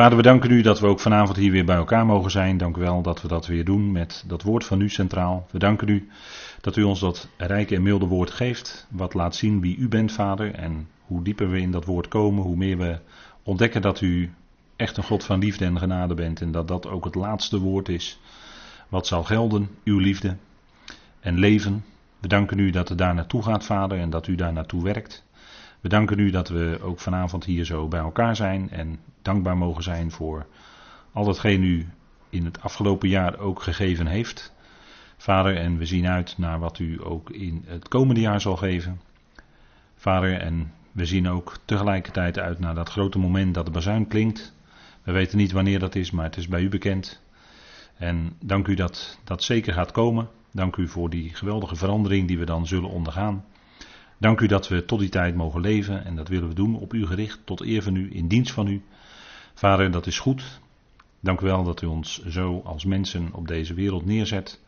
Vader, we danken u dat we ook vanavond hier weer bij elkaar mogen zijn. Dank u wel dat we dat weer doen met dat woord van u centraal. We danken u dat u ons dat rijke en milde woord geeft. Wat laat zien wie u bent, Vader. En hoe dieper we in dat woord komen, hoe meer we ontdekken dat u echt een God van liefde en genade bent. En dat dat ook het laatste woord is. Wat zal gelden, uw liefde en leven. We danken u dat het daar naartoe gaat, Vader, en dat u daar naartoe werkt. We danken u dat we ook vanavond hier zo bij elkaar zijn en dankbaar mogen zijn voor al datgene u in het afgelopen jaar ook gegeven heeft. Vader, en we zien uit naar wat u ook in het komende jaar zal geven. Vader, en we zien ook tegelijkertijd uit naar dat grote moment dat de bazuin klinkt. We weten niet wanneer dat is, maar het is bij u bekend. En dank u dat dat zeker gaat komen. Dank u voor die geweldige verandering die we dan zullen ondergaan. Dank u dat we tot die tijd mogen leven en dat willen we doen op u gericht, tot eer van u, in dienst van u. Vader, dat is goed. Dank u wel dat u ons zo als mensen op deze wereld neerzet,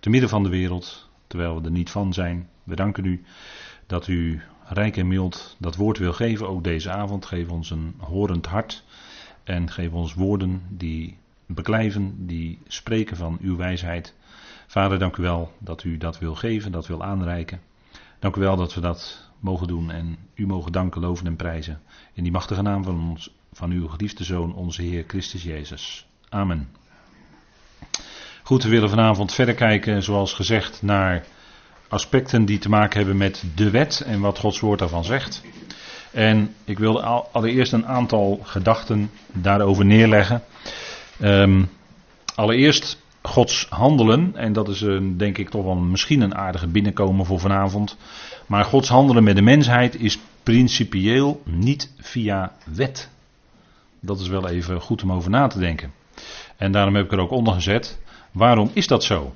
te midden van de wereld, terwijl we er niet van zijn. We danken u dat u rijk en mild dat woord wil geven, ook deze avond. Geef ons een horend hart en geef ons woorden die beklijven, die spreken van uw wijsheid. Vader, dank u wel dat u dat wil geven, dat wil aanreiken. Dank u wel dat we dat mogen doen en u mogen danken, loven en prijzen. In die machtige naam van, ons, van uw geliefde Zoon, onze Heer Christus Jezus. Amen. Goed, we willen vanavond verder kijken, zoals gezegd, naar aspecten die te maken hebben met de wet en wat Gods woord daarvan zegt. En ik wilde allereerst een aantal gedachten daarover neerleggen. Um, allereerst Gods handelen, en dat is een, denk ik toch wel misschien een aardige binnenkomen voor vanavond. Maar Gods handelen met de mensheid is principieel niet via wet. Dat is wel even goed om over na te denken. En daarom heb ik er ook onder gezet. Waarom is dat zo?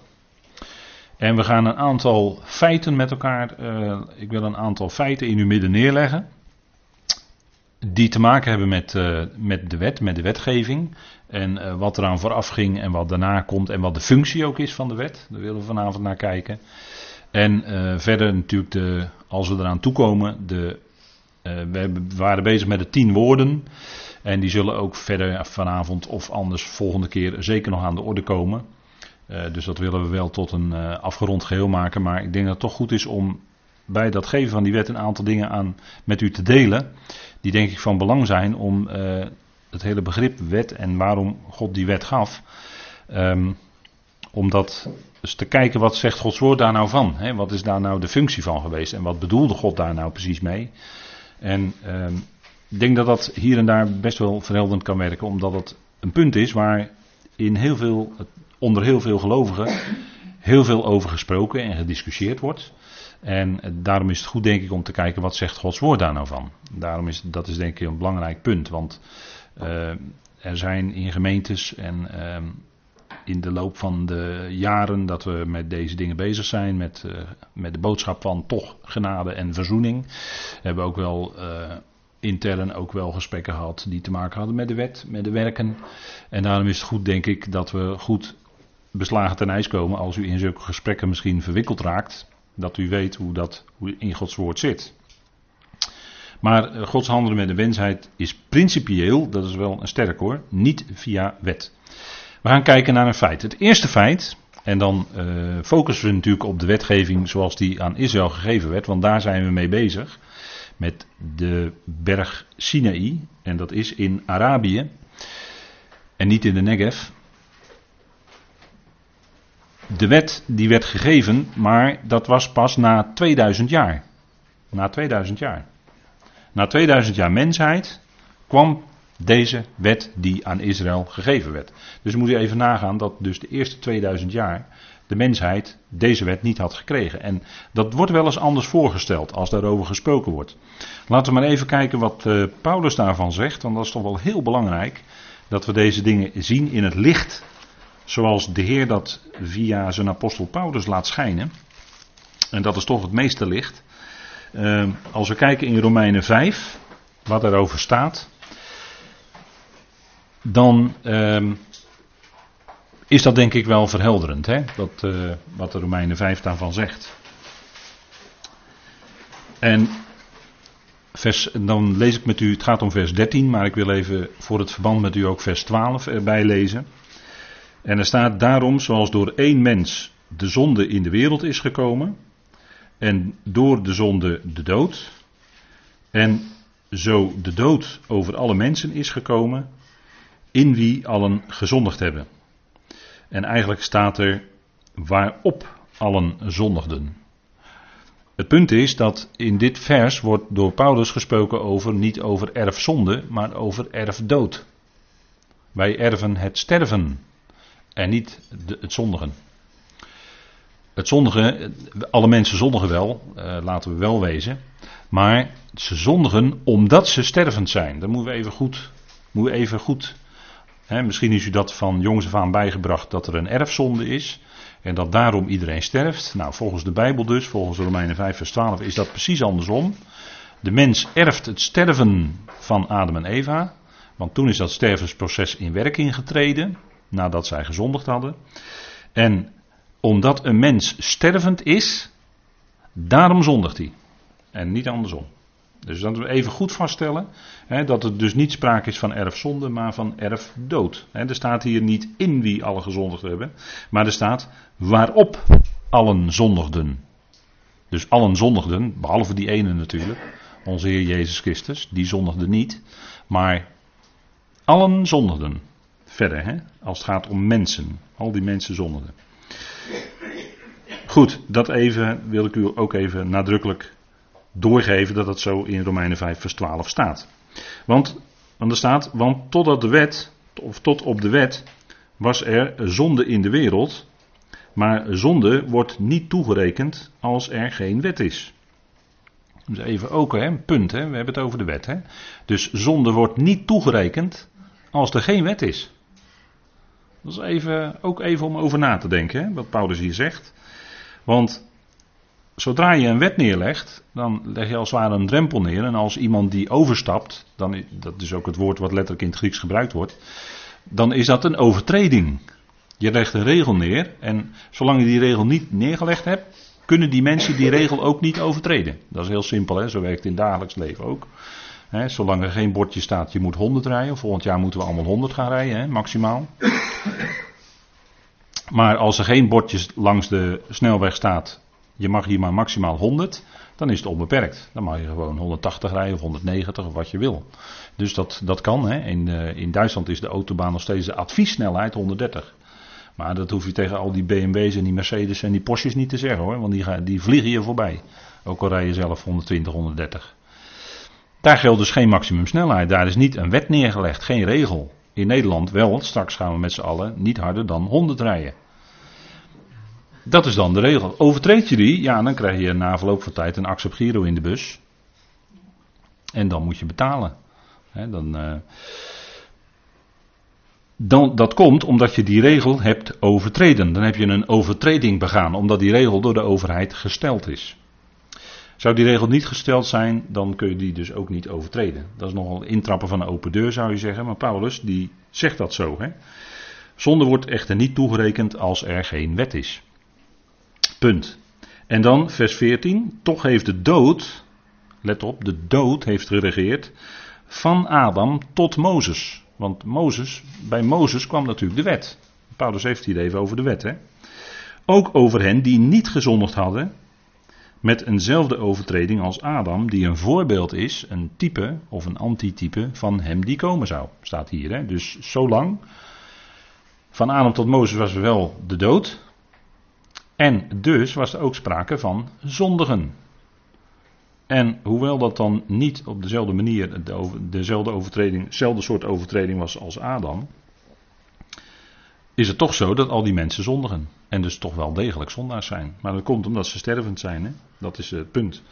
En we gaan een aantal feiten met elkaar. Uh, ik wil een aantal feiten in uw midden neerleggen. Die te maken hebben met, uh, met de wet, met de wetgeving. En uh, wat eraan vooraf ging en wat daarna komt. En wat de functie ook is van de wet. Daar willen we vanavond naar kijken. En uh, verder natuurlijk, de, als we eraan toekomen. De, we waren bezig met de tien woorden. En die zullen ook verder vanavond of anders volgende keer zeker nog aan de orde komen. dus dat willen we wel tot een afgerond geheel maken. Maar ik denk dat het toch goed is om bij dat geven van die wet een aantal dingen aan met u te delen. Die denk ik van belang zijn om het hele begrip wet en waarom God die wet gaf. Um, om dat dus te kijken wat zegt Gods woord daar nou van. Hè? Wat is daar nou de functie van geweest en wat bedoelde God daar nou precies mee. En um, ik denk dat dat hier en daar best wel verhelderend kan werken, omdat het een punt is waar in heel veel, onder heel veel gelovigen heel veel over gesproken en gediscussieerd wordt. En daarom is het goed denk ik om te kijken wat zegt Gods woord daar nou van. Daarom is dat is denk ik een belangrijk punt, want uh, er zijn in gemeentes en uh, in de loop van de jaren dat we met deze dingen bezig zijn, met, uh, met de boodschap van toch genade en verzoening, hebben we ook wel intern ook wel gesprekken gehad die te maken hadden met de wet, met de werken. En daarom is het goed, denk ik, dat we goed beslagen ten ijs komen als u in zulke gesprekken misschien verwikkeld raakt, dat u weet hoe dat in Gods woord zit. Maar eh, Gods handelen met de mensheid is principieel, dat is wel een sterk hoor, niet via wet. We gaan kijken naar een feit. Het eerste feit, en dan uh, focussen we natuurlijk op de wetgeving zoals die aan Israël gegeven werd, want daar zijn we mee bezig. Met de berg Sinaï, en dat is in Arabië, en niet in de Negev. De wet die werd gegeven, maar dat was pas na 2000 jaar. Na 2000 jaar. Na 2000 jaar mensheid kwam deze wet die aan Israël gegeven werd. Dus moet je even nagaan dat dus de eerste 2000 jaar de mensheid deze wet niet had gekregen. En dat wordt wel eens anders voorgesteld als daarover gesproken wordt. Laten we maar even kijken wat uh, Paulus daarvan zegt, want dat is toch wel heel belangrijk dat we deze dingen zien in het licht zoals de Heer dat via zijn apostel Paulus laat schijnen. En dat is toch het meeste licht. Uh, als we kijken in Romeinen 5, wat erover staat, dan uh, is dat denk ik wel verhelderend, hè? Dat, uh, wat de Romeinen 5 daarvan zegt. En vers, dan lees ik met u, het gaat om vers 13, maar ik wil even voor het verband met u ook vers 12 erbij lezen. En er staat daarom, zoals door één mens de zonde in de wereld is gekomen, en door de zonde de dood, en zo de dood over alle mensen is gekomen, in wie allen gezondigd hebben. En eigenlijk staat er waarop allen zondigden. Het punt is dat in dit vers wordt door Paulus gesproken over niet over erfzonde, maar over erfdood. Wij erven het sterven en niet de, het zondigen. Het zondigen, alle mensen zondigen wel, uh, laten we wel wezen. Maar ze zondigen omdat ze stervend zijn. Dat moeten we even goed. Moeten we even goed hè, misschien is u dat van jongs af aan bijgebracht dat er een erfzonde is. En dat daarom iedereen sterft. Nou, volgens de Bijbel dus, volgens Romeinen 5 vers 12, is dat precies andersom. De mens erft het sterven van Adam en Eva. Want toen is dat stervensproces in werking getreden. Nadat zij gezondigd hadden. En omdat een mens stervend is, daarom zondigt hij. En niet andersom. Dus dat we even goed vaststellen hè, dat het dus niet sprake is van erfzonde, maar van erfdood. Hè, er staat hier niet in wie alle gezondigd hebben, maar er staat waarop allen zondigden. Dus allen zondigden, behalve die ene natuurlijk, onze Heer Jezus Christus, die zondigde niet, maar allen zondigden. Verder, hè, als het gaat om mensen, al die mensen zondigden. Goed, dat even wil ik u ook even nadrukkelijk doorgeven dat het zo in Romeinen 5 vers 12 staat. Want, want er staat, want totdat de wet, of tot op de wet, was er zonde in de wereld, maar zonde wordt niet toegerekend als er geen wet is. Dus even ook hè, een punt, hè? we hebben het over de wet. Hè? Dus zonde wordt niet toegerekend als er geen wet is. Dat is even, ook even om over na te denken, hè, wat Paulus hier zegt. Want zodra je een wet neerlegt, dan leg je als het ware een drempel neer. En als iemand die overstapt, dan, dat is ook het woord wat letterlijk in het Grieks gebruikt wordt, dan is dat een overtreding. Je legt een regel neer en zolang je die regel niet neergelegd hebt, kunnen die mensen die regel ook niet overtreden. Dat is heel simpel, hè? zo werkt het in het dagelijks leven ook. Zolang er geen bordje staat, je moet 100 rijden. Volgend jaar moeten we allemaal 100 gaan rijden, maximaal. Maar als er geen bordje langs de snelweg staat, je mag hier maar maximaal 100, dan is het onbeperkt. Dan mag je gewoon 180 rijden of 190 of wat je wil. Dus dat, dat kan. In, uh, in Duitsland is de autobaan nog steeds de adviessnelheid 130. Maar dat hoef je tegen al die BMW's en die Mercedes en die Porsches niet te zeggen hoor. Want die, die vliegen je voorbij. Ook al rij je zelf 120, 130. Daar geldt dus geen maximumsnelheid. Daar is niet een wet neergelegd, geen regel. In Nederland wel, straks gaan we met z'n allen niet harder dan 100 rijden. Dat is dan de regel. Overtreed je die, ja, dan krijg je na verloop van tijd een accept giro in de bus. En dan moet je betalen. dan, uh, dan, dat komt omdat je die regel hebt overtreden. Dan heb je een overtreding begaan, omdat die regel door de overheid gesteld is. Zou die regel niet gesteld zijn, dan kun je die dus ook niet overtreden. Dat is nogal intrappen van een open deur, zou je zeggen. Maar Paulus, die zegt dat zo. Hè? Zonde wordt echter niet toegerekend als er geen wet is. Punt. En dan vers 14. Toch heeft de dood, let op, de dood heeft geregeerd van Adam tot Mozes. Want Mozes, bij Mozes kwam natuurlijk de wet. Paulus heeft hier even over de wet. Hè? Ook over hen die niet gezondigd hadden met eenzelfde overtreding als Adam, die een voorbeeld is, een type of een antitype van hem die komen zou. Staat hier. Hè? Dus zolang van Adam tot Mozes was er wel de dood. En dus was er ook sprake van zondigen. En hoewel dat dan niet op dezelfde manier dezelfde overtreding, hetzelfde soort overtreding was als Adam, is het toch zo dat al die mensen zondigen. En dus toch wel degelijk zondaars zijn. Maar dat komt omdat ze stervend zijn. Hè? Dat is het punt.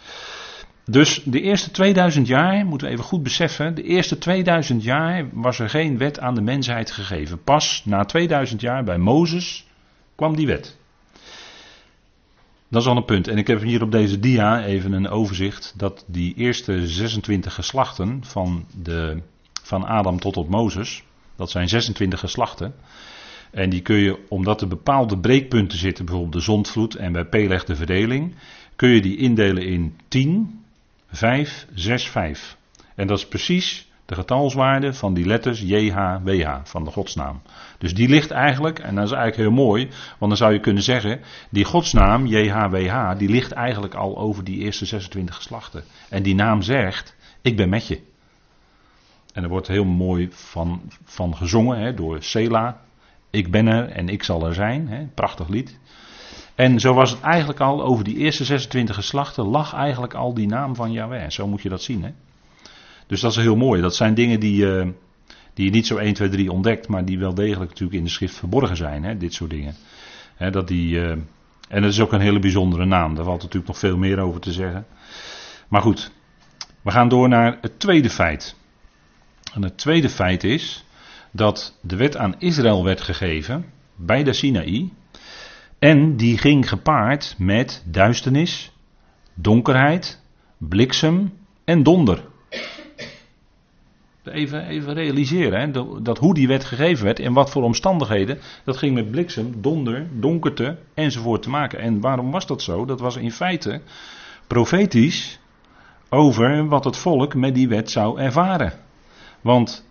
Dus de eerste 2000 jaar, moeten we even goed beseffen, de eerste 2000 jaar was er geen wet aan de mensheid gegeven. Pas na 2000 jaar bij Mozes kwam die wet. Dat is al een punt. En ik heb hier op deze dia even een overzicht dat die eerste 26 geslachten van, de, van Adam tot op Mozes, dat zijn 26 geslachten. En die kun je, omdat er bepaalde breekpunten zitten, bijvoorbeeld de zondvloed en bij Peleg de verdeling, kun je die indelen in 10, 565. En dat is precies de getalswaarde van die letters JHWH, van de godsnaam. Dus die ligt eigenlijk, en dat is eigenlijk heel mooi, want dan zou je kunnen zeggen, die godsnaam JHWH, die ligt eigenlijk al over die eerste 26 geslachten. En die naam zegt, ik ben met je. En er wordt heel mooi van, van gezongen hè, door Sela. Ik ben er en ik zal er zijn. Hè, prachtig lied. En zo was het eigenlijk al, over die eerste 26 geslachten lag eigenlijk al die naam van Yahweh. Zo moet je dat zien. Hè? Dus dat is heel mooi. Dat zijn dingen die, uh, die je niet zo 1, 2, 3 ontdekt, maar die wel degelijk natuurlijk in de schrift verborgen zijn. Hè? Dit soort dingen. Hè, dat die, uh, en dat is ook een hele bijzondere naam. Daar valt natuurlijk nog veel meer over te zeggen. Maar goed, we gaan door naar het tweede feit. En het tweede feit is dat de wet aan Israël werd gegeven bij de Sinaï. En die ging gepaard met duisternis, donkerheid, bliksem en donder. Even, even realiseren, hè, dat, hoe die wet gegeven werd en wat voor omstandigheden, dat ging met bliksem, donder, donkerte enzovoort te maken. En waarom was dat zo? Dat was in feite profetisch over wat het volk met die wet zou ervaren. Want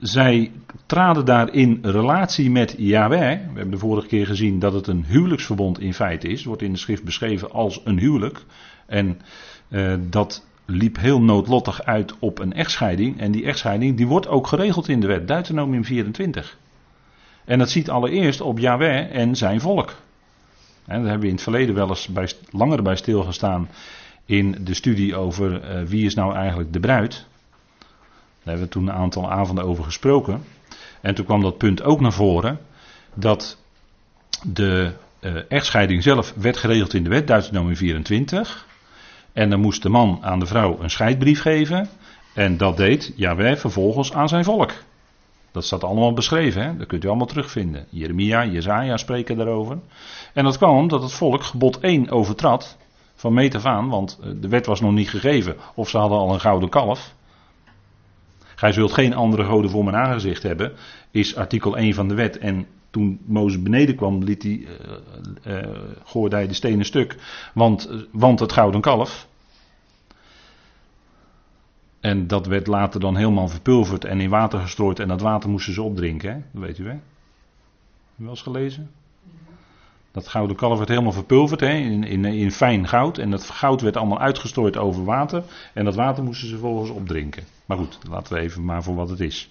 zij traden daar in relatie met Yahweh. We hebben de vorige keer gezien dat het een huwelijksverbond in feite is. Wordt in de schrift beschreven als een huwelijk. En uh, dat liep heel noodlottig uit op een echtscheiding. En die echtscheiding die wordt ook geregeld in de wet. Deuteronomium 24. En dat ziet allereerst op Yahweh en zijn volk. En daar hebben we in het verleden wel eens bij, langer bij stilgestaan in de studie over uh, wie is nou eigenlijk de bruid. Daar hebben we toen een aantal avonden over gesproken. En toen kwam dat punt ook naar voren dat de uh, echtscheiding zelf werd geregeld in de wet, Deuteronomie 24. En dan moest de man aan de vrouw een scheidbrief geven. En dat deed Jaweh vervolgens aan zijn volk. Dat staat allemaal beschreven, hè? dat kunt u allemaal terugvinden. Jeremia, Jezaja spreken daarover. En dat kwam omdat het volk gebod 1 overtrad, van meet af aan, want eh, de wet was nog niet gegeven. Of ze hadden al een gouden kalf. Gij zult geen andere goden voor mijn aangezicht hebben, is artikel 1 van de wet. En toen Mozes beneden kwam, liet hij, uh, hij de stenen stuk, want, want het gouden kalf. En dat werd later dan helemaal verpulverd en in water gestrooid en dat water moesten ze opdrinken, hè? dat weet u hè? Heb je wel eens gelezen? Dat gouden kalf werd helemaal verpulverd hè, in, in, in fijn goud. En dat goud werd allemaal uitgestrooid over water. En dat water moesten ze vervolgens opdrinken. Maar goed, laten we even maar voor wat het is.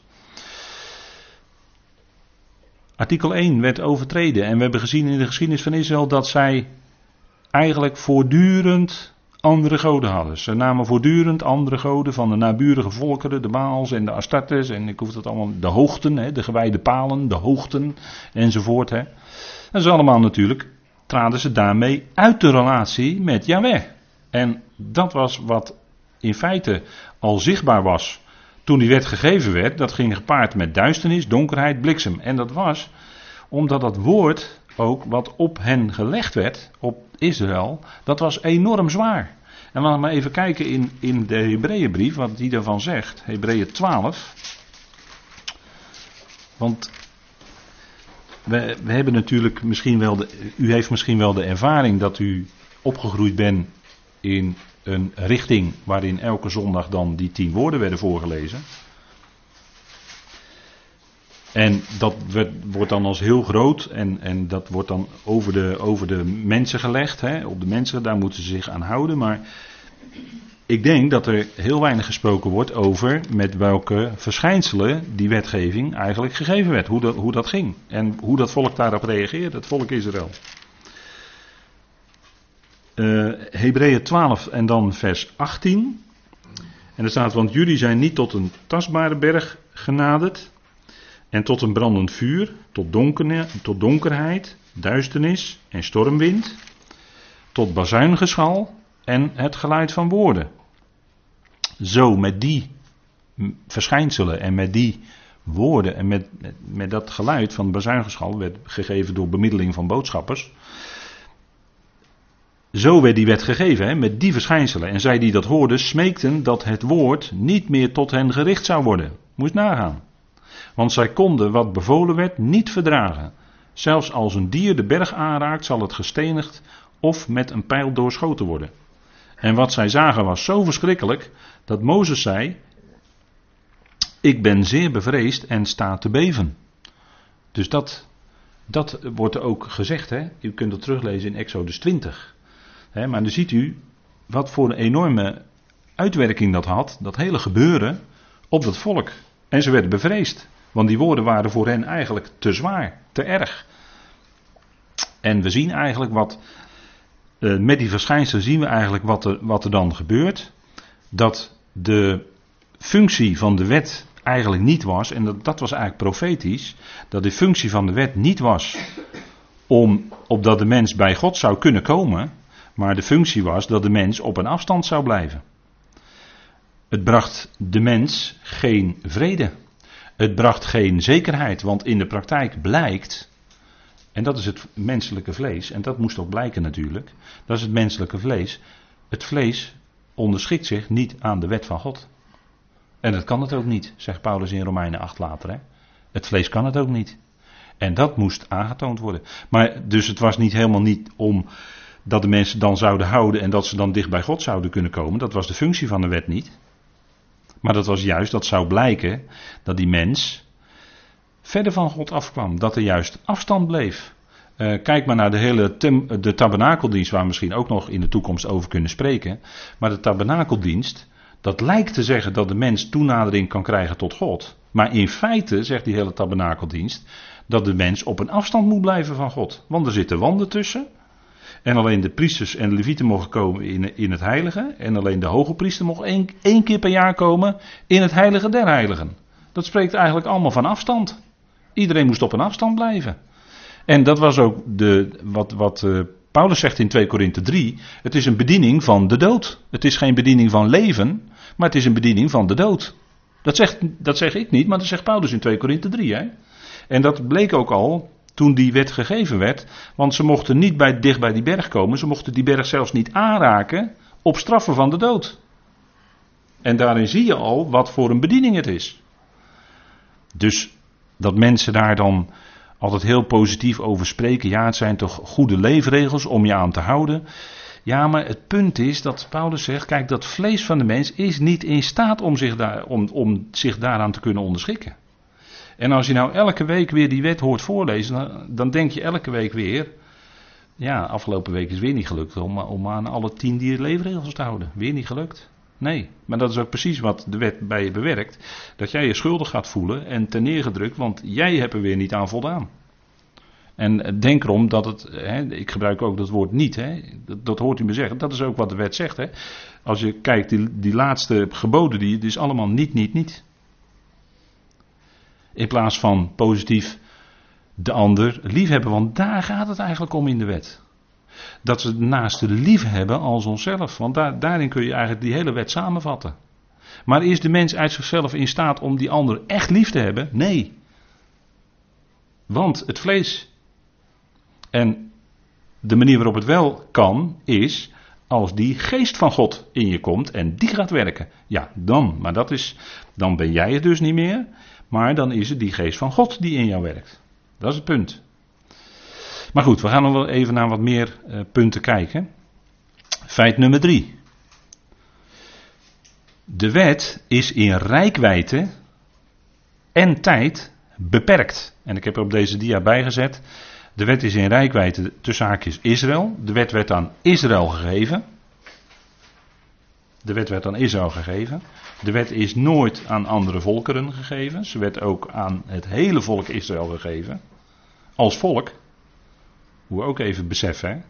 Artikel 1 werd overtreden. En we hebben gezien in de geschiedenis van Israël dat zij eigenlijk voortdurend andere goden hadden. Ze namen voortdurend andere goden van de naburige volkeren, de Baals en de Astartes. En ik hoef dat allemaal, de hoogten, hè, de gewijde palen, de hoogten enzovoort. Hè. Dat is allemaal natuurlijk, traden ze daarmee uit de relatie met Yahweh. En dat was wat in feite al zichtbaar was toen die wet gegeven werd. Dat ging gepaard met duisternis, donkerheid, bliksem. En dat was omdat dat woord ook wat op hen gelegd werd, op Israël, dat was enorm zwaar. En laten we maar even kijken in, in de Hebreeënbrief, wat die daarvan zegt. Hebreeën 12. Want we, we, hebben natuurlijk misschien wel, de, u heeft misschien wel de ervaring dat u opgegroeid bent in een richting waarin elke zondag dan die tien woorden werden voorgelezen. En dat wordt dan als heel groot en, en dat wordt dan over de, over de mensen gelegd. Hè, op de mensen, daar moeten ze zich aan houden. Maar ik denk dat er heel weinig gesproken wordt over met welke verschijnselen die wetgeving eigenlijk gegeven werd. Hoe dat, hoe dat ging en hoe dat volk daarop reageerde, het volk Israël. Uh, Hebreeën 12 en dan vers 18. En er staat, want jullie zijn niet tot een tastbare berg genaderd en tot een brandend vuur, tot, tot donkerheid, duisternis en stormwind, tot bazuingeschal en het geluid van woorden. Zo met die verschijnselen en met die woorden en met, met, met dat geluid van bazuingeschal werd gegeven door bemiddeling van boodschappers. Zo werd die wet gegeven, hè, met die verschijnselen. En zij die dat hoorden, smeekten dat het woord niet meer tot hen gericht zou worden. Moest nagaan. Want zij konden wat bevolen werd niet verdragen. Zelfs als een dier de berg aanraakt, zal het gestenigd of met een pijl doorschoten worden. En wat zij zagen was zo verschrikkelijk dat Mozes zei: Ik ben zeer bevreesd en sta te beven. Dus dat, dat wordt ook gezegd. Hè? U kunt het teruglezen in Exodus 20. Hè, maar dan ziet u wat voor een enorme uitwerking dat had, dat hele gebeuren, op dat volk. En ze werden bevreesd. Want die woorden waren voor hen eigenlijk te zwaar, te erg. En we zien eigenlijk wat, uh, met die verschijnselen zien we eigenlijk wat er, wat er dan gebeurt. Dat de functie van de wet eigenlijk niet was, en dat, dat was eigenlijk profetisch, dat de functie van de wet niet was om, opdat de mens bij God zou kunnen komen, maar de functie was dat de mens op een afstand zou blijven. Het bracht de mens geen vrede. Het bracht geen zekerheid, want in de praktijk blijkt, en dat is het menselijke vlees, en dat moest ook blijken natuurlijk, dat is het menselijke vlees. Het vlees onderschikt zich niet aan de wet van God. En dat kan het ook niet, zegt Paulus in Romeinen 8 later. Hè? Het vlees kan het ook niet. En dat moest aangetoond worden. Maar dus het was niet helemaal niet om dat de mensen dan zouden houden en dat ze dan dicht bij God zouden kunnen komen. Dat was de functie van de wet niet. Maar dat was juist, dat zou blijken, dat die mens verder van God afkwam. Dat er juist afstand bleef. Uh, kijk maar naar de hele de tabernakeldienst, waar we misschien ook nog in de toekomst over kunnen spreken. Maar de tabernakeldienst, dat lijkt te zeggen dat de mens toenadering kan krijgen tot God. Maar in feite zegt die hele tabernakeldienst dat de mens op een afstand moet blijven van God. Want er zitten wanden tussen. En alleen de priesters en de levieten mogen komen in, in het heilige. En alleen de hoge priester mocht één, één keer per jaar komen in het heilige der heiligen. Dat spreekt eigenlijk allemaal van afstand. Iedereen moest op een afstand blijven. En dat was ook de, wat, wat uh, Paulus zegt in 2 Korinthe 3. Het is een bediening van de dood. Het is geen bediening van leven, maar het is een bediening van de dood. Dat, zegt, dat zeg ik niet, maar dat zegt Paulus in 2 Korinthe 3. Hè? En dat bleek ook al toen die wet gegeven werd. Want ze mochten niet bij, dicht bij die berg komen. Ze mochten die berg zelfs niet aanraken op straffen van de dood. En daarin zie je al wat voor een bediening het is. Dus dat mensen daar dan altijd heel positief over spreken. Ja, het zijn toch goede leefregels om je aan te houden. Ja, maar het punt is dat Paulus zegt: kijk, dat vlees van de mens is niet in staat om zich, daar, om, om zich daaraan te kunnen onderschikken. En als je nou elke week weer die wet hoort voorlezen, dan, denk je elke week weer. Ja, afgelopen week is weer niet gelukt om, om aan alle tien die leefregels te houden. Weer niet gelukt. Nee, maar dat is ook precies wat de wet bij je bewerkt. Dat jij je schuldig gaat voelen en ten neergedrukt, want jij hebt er weer niet aan voldaan. En denk erom dat het, hè, ik gebruik ook dat woord niet, hè, dat, hoort u me zeggen, dat is ook wat de wet zegt. Hè. Als je kijkt, die, die laatste geboden, die, die is allemaal niet, niet, niet. In plaats van positief de ander liefhebben. Want daar gaat het eigenlijk om in de wet. Dat we naast de lief hebben als onszelf. Want daar, daarin kun je eigenlijk die hele wet samenvatten. Maar is de mens uit zichzelf in staat om die ander echt lief te hebben? Nee. Want het vlees. En de manier waarop het wel kan, is als die geest van God in je komt en die gaat werken. Ja, dan. Maar dat is, dan ben jij het dus niet meer. Maar dan is het die geest van God die in jou werkt. Dat is het punt. Maar goed, we gaan nog wel even naar wat meer uh, punten kijken. Feit nummer drie. De wet is in rijkwijde en tijd beperkt. En ik heb er op deze dia bijgezet. De wet is in rijkwijde tussen haakjes Israël. De wet werd aan Israël gegeven. De wet werd aan Israël gegeven. De wet is nooit aan andere volkeren gegeven. Ze werd ook aan het hele volk Israël gegeven. Als volk. Hoe we ook even beseffen.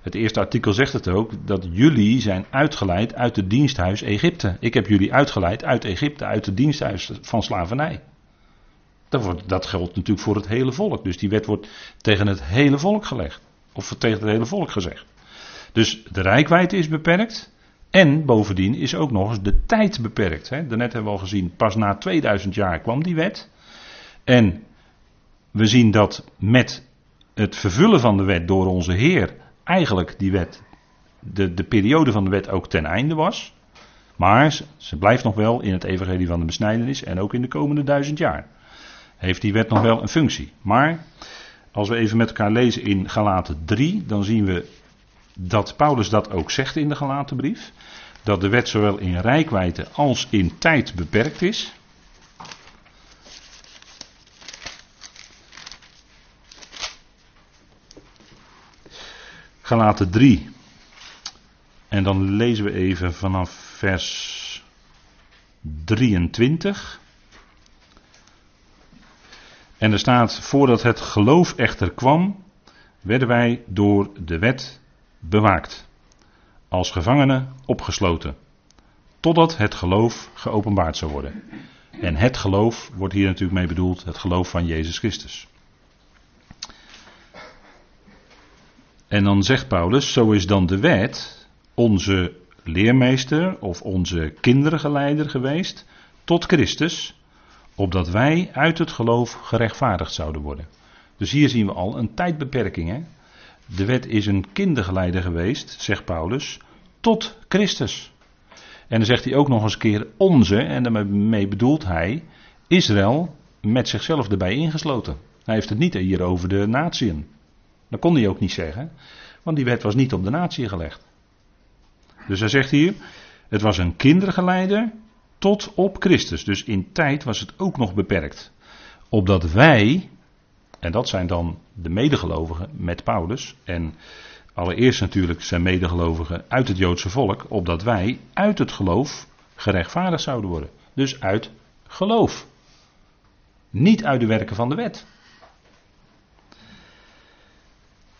Het eerste artikel zegt het ook, dat jullie zijn uitgeleid uit het diensthuis Egypte. Ik heb jullie uitgeleid uit Egypte, uit het diensthuis van slavernij. Dat, wordt, dat geldt natuurlijk voor het hele volk. Dus die wet wordt tegen het hele volk gelegd. Of tegen het hele volk gezegd. Dus de rijkwijde is beperkt. En bovendien is ook nog eens de tijd beperkt. Hè. Daarnet hebben we al gezien, pas na 2000 jaar kwam die wet. En we zien dat met het vervullen van de wet door onze Heer eigenlijk die wet, de, de periode van de wet ook ten einde was. Maar ze blijft nog wel in het evangelie van de besnijdenis en ook in de komende duizend jaar. Heeft die wet nog wel een functie. Maar als we even met elkaar lezen in Galaten 3, dan zien we dat Paulus dat ook zegt in de gelaten brief. Dat de wet zowel in rijkwijde als in tijd beperkt is. Galaten 3. En dan lezen we even vanaf vers 23. En er staat, voordat het geloof echter kwam, werden wij door de wet bewaakt. Als gevangenen opgesloten. Totdat het geloof geopenbaard zou worden. En het geloof wordt hier natuurlijk mee bedoeld, het geloof van Jezus Christus. En dan zegt Paulus, zo is dan de wet onze leermeester of onze kindergeleider geweest tot Christus, opdat wij uit het geloof gerechtvaardigd zouden worden. Dus hier zien we al een tijdbeperking. Hè? De wet is een kindergeleider geweest, zegt Paulus, tot Christus. En dan zegt hij ook nog eens een keer onze, en daarmee bedoelt hij Israël met zichzelf erbij ingesloten. Hij heeft het niet hier over de natieën. Dat kon hij ook niet zeggen, want die wet was niet op de natie gelegd. Dus hij zegt hier, het was een kindergeleider tot op Christus. Dus in tijd was het ook nog beperkt. Opdat wij, en dat zijn dan de medegelovigen met Paulus, en allereerst natuurlijk zijn medegelovigen uit het Joodse volk, opdat wij uit het geloof gerechtvaardigd zouden worden. Dus uit geloof. Niet uit de werken van de wet.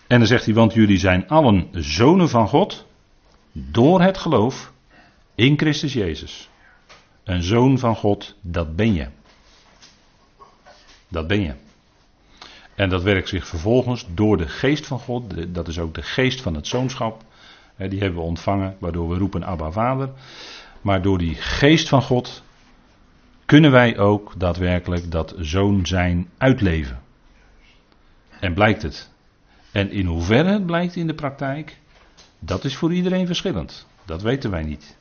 En dan zegt hij, want jullie zijn allen zonen van God door het geloof in Christus Jezus. Een zoon van God, dat ben je. Dat ben je. En dat werkt zich vervolgens door de geest van God, dat is ook de geest van het zoonschap. Die hebben we ontvangen, waardoor we roepen Abba Vader. Maar door die geest van God kunnen wij ook daadwerkelijk dat zoon zijn uitleven. En blijkt het en in hoeverre het blijkt in de praktijk, dat is voor iedereen verschillend. Dat weten wij niet.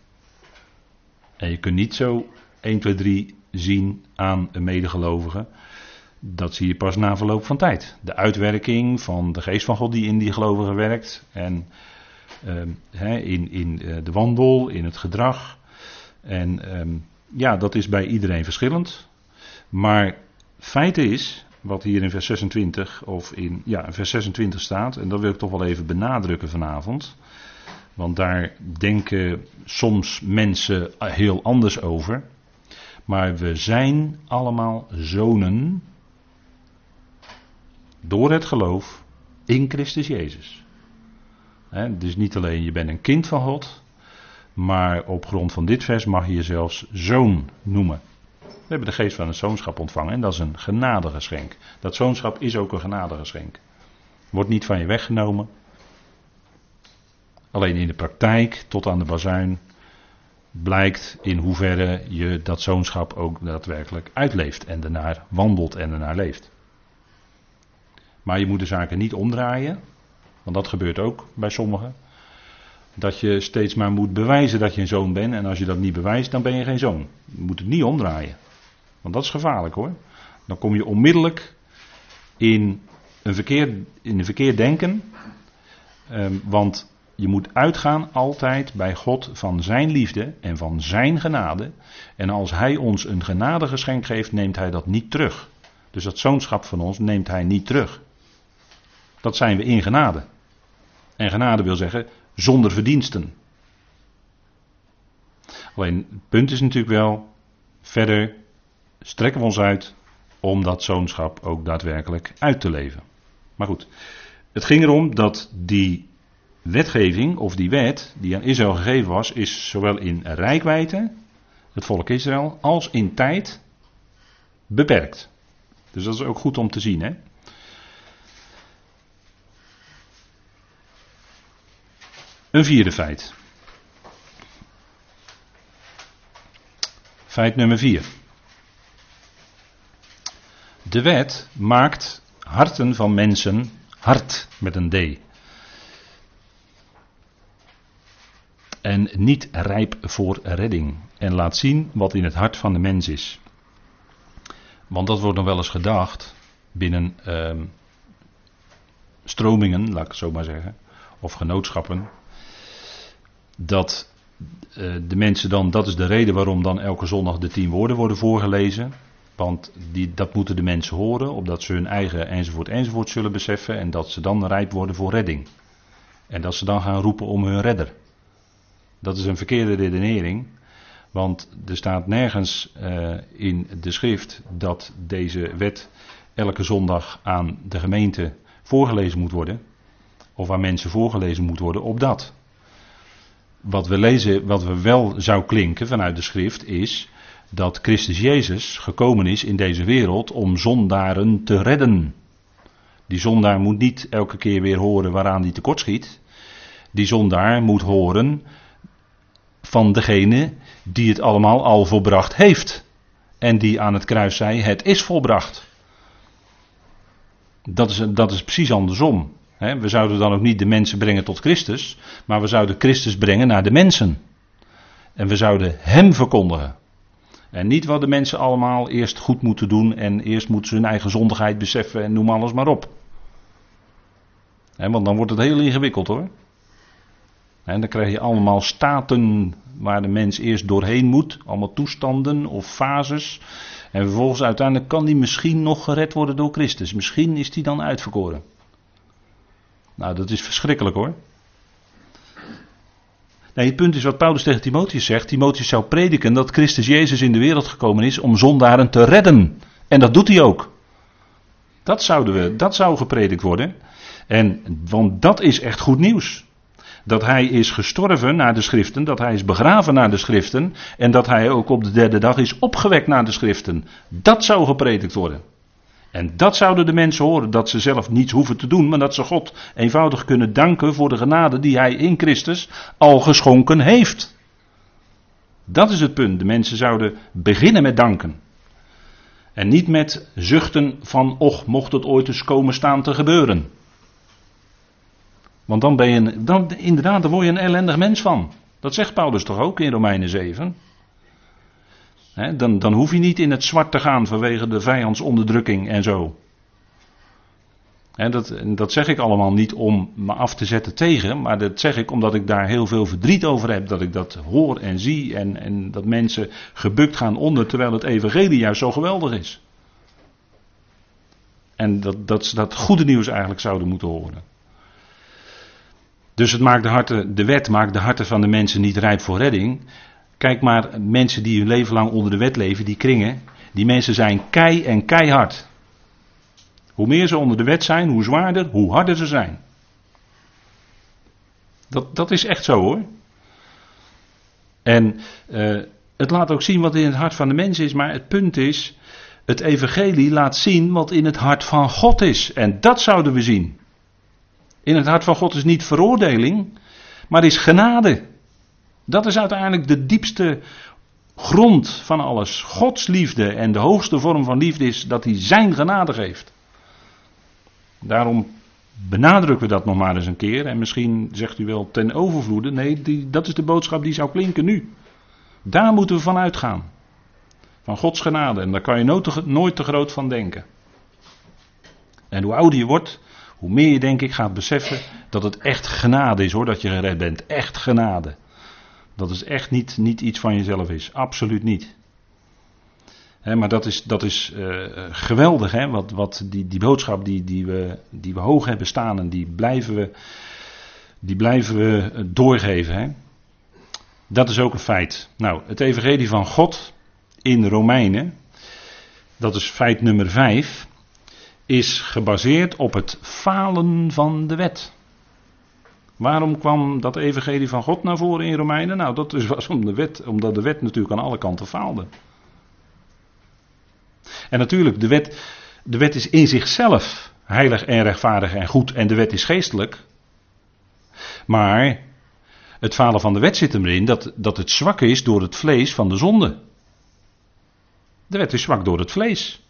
En je kunt niet zo 1, 2, 3 zien aan een medegelovige. Dat zie je pas na verloop van tijd. De uitwerking van de geest van God die in die gelovige werkt. En uh, in, in uh, de wandel, in het gedrag. En um, ja, dat is bij iedereen verschillend. Maar feit is wat hier in vers 26 of in ja, vers 26 staat. En dat wil ik toch wel even benadrukken vanavond. Want daar denken soms mensen heel anders over. Maar we zijn allemaal zonen door het geloof in Christus Jezus. He, dus niet alleen je bent een kind van God, maar op grond van dit vers mag je je zelfs zoon noemen. We hebben de geest van het zoonschap ontvangen en dat is een genadegeschenk. Dat zoonschap is ook een genadegeschenk. Wordt niet van je weggenomen. Alleen in de praktijk, tot aan de bazuin, blijkt in hoeverre je dat zoonschap ook daadwerkelijk uitleeft en ernaar wandelt en ernaar leeft. Maar je moet de zaken niet omdraaien, want dat gebeurt ook bij sommigen. Dat je steeds maar moet bewijzen dat je een zoon bent en als je dat niet bewijst, dan ben je geen zoon. Je moet het niet omdraaien. Want dat is gevaarlijk hoor. Dan kom je onmiddellijk in een verkeerd, in een verkeerd denken. Um, want je moet uitgaan altijd bij God van zijn liefde en van zijn genade. En als hij ons een genadegeschenk geeft, neemt hij dat niet terug. Dus dat zoonschap van ons neemt hij niet terug. Dat zijn we in genade. En genade wil zeggen zonder verdiensten. Alleen het punt is natuurlijk wel, verder strekken we ons uit om dat zoonschap ook daadwerkelijk uit te leven. Maar goed, het ging erom dat die wetgeving of die wet die aan Israël gegeven was, is zowel in rijkwijde, het volk Israël, als in tijd beperkt. Dus dat is ook goed om te zien. Hè? Een vierde feit. Feit nummer vier. De wet maakt harten van mensen hard met een D. En niet rijp voor redding. En laat zien wat in het hart van de mens is. Want dat wordt nog wel eens gedacht binnen uh, stromingen, laat ik het zo maar zeggen. of genootschappen, dat uh, de mensen dan, dat is de reden waarom dan elke zondag de tien woorden worden voorgelezen. Want die, dat moeten de mensen horen, opdat ze hun eigen enzovoort enzovoort zullen beseffen en dat ze dan rijp worden voor redding. En dat ze dan gaan roepen om hun redder. Dat is een verkeerde redenering, want er staat nergens uh, in de schrift dat deze wet elke zondag aan de gemeente voorgelezen moet worden, of aan mensen voorgelezen moet worden, op dat. Wat we lezen, wat we wel zou klinken vanuit de schrift, is dat Christus Jezus gekomen is in deze wereld om zondaren te redden. Die zondaar moet niet elke keer weer horen waaraan hij tekortschiet. Die zondaar moet horen van degene die het allemaal al volbracht heeft. En die aan het kruis zei: Het is volbracht. Dat is, dat is precies andersom. We zouden dan ook niet de mensen brengen tot Christus, maar we zouden Christus brengen naar de mensen. En we zouden Hem verkondigen. En niet wat de mensen allemaal eerst goed moeten doen en eerst moeten ze hun eigen zondigheid beseffen en noem alles maar op. want dan wordt het heel ingewikkeld hoor. En dan krijg je allemaal staten waar de mens eerst doorheen moet, allemaal toestanden of fases. En vervolgens uiteindelijk kan die misschien nog gered worden door Christus. Misschien is die dan uitverkoren. Nou, dat is verschrikkelijk hoor. Nee, het punt is wat Paulus tegen Timotheus zegt. Timotheus zou prediken dat Christus Jezus in de wereld gekomen is om zondaren te redden. En dat doet hij ook. Dat, zouden we, dat zou gepredikt worden. En, want dat is echt goed nieuws. Dat hij is gestorven naar de schriften, dat hij is begraven naar de schriften en dat hij ook op de derde dag is opgewekt naar de schriften. Dat zou gepredikt worden. En dat zouden de mensen horen, dat ze zelf niets hoeven te doen, maar dat ze God eenvoudig kunnen danken voor de genade die Hij in Christus al geschonken heeft. Dat is het punt. De mensen zouden beginnen met danken. En niet met zuchten van, och, mocht het ooit eens komen staan te gebeuren. Want dan ben je, dan, inderdaad, dan word je een ellendig mens van. Dat zegt Paulus toch ook in Romeinen 7 dan, dan hoef je niet in het zwart te gaan vanwege de vijandsonderdrukking en zo. dat, dat zeg ik allemaal niet om me af te zetten tegen, maar dat zeg ik omdat ik daar heel veel verdriet over heb. Dat ik dat hoor en zie en, en dat mensen gebukt gaan onder terwijl het evangelie juist zo geweldig is. En dat, dat ze dat goede nieuws eigenlijk zouden moeten horen. Dus het maakt de, harten, de wet maakt de harten van de mensen niet rijp voor redding. Kijk maar, mensen die hun leven lang onder de wet leven, die kringen, die mensen zijn kei en keihard. Hoe meer ze onder de wet zijn, hoe zwaarder, hoe harder ze zijn. Dat, dat is echt zo hoor. En uh, het laat ook zien wat in het hart van de mens is, maar het punt is, het evangelie laat zien wat in het hart van God is. En dat zouden we zien. In het hart van God is niet veroordeling, maar is genade. Dat is uiteindelijk de diepste grond van alles. Gods liefde en de hoogste vorm van liefde is dat hij zijn genade geeft. Daarom benadrukken we dat nog maar eens een keer. En misschien zegt u wel ten overvloede. Nee, die, dat is de boodschap die zou klinken nu. Daar moeten we van uitgaan. Van Gods genade. En daar kan je nooit te, nooit te groot van denken. En hoe ouder je wordt, hoe meer je denk ik gaat beseffen dat het echt genade is hoor, dat je gered bent. Echt genade. Dat is echt niet, niet iets van jezelf is. Absoluut niet. maar dat is, dat is uh, geweldig, hè? Wat, wat die, die boodschap die, die, we, die we hoog hebben staan en die blijven we, die blijven we doorgeven. Hè? Dat is ook een feit. Nou, het evangelie van God in Romeinen, dat is feit nummer 5, is gebaseerd op het falen van de wet. Waarom kwam dat evangelie van God naar voren in Romeinen? Nou, dat was om de wet, omdat de wet natuurlijk aan alle kanten faalde. En natuurlijk, de wet, de wet is in zichzelf heilig en rechtvaardig en goed en de wet is geestelijk. Maar het falen van de wet zit erin dat, dat het zwak is door het vlees van de zonde. De wet is zwak door het vlees.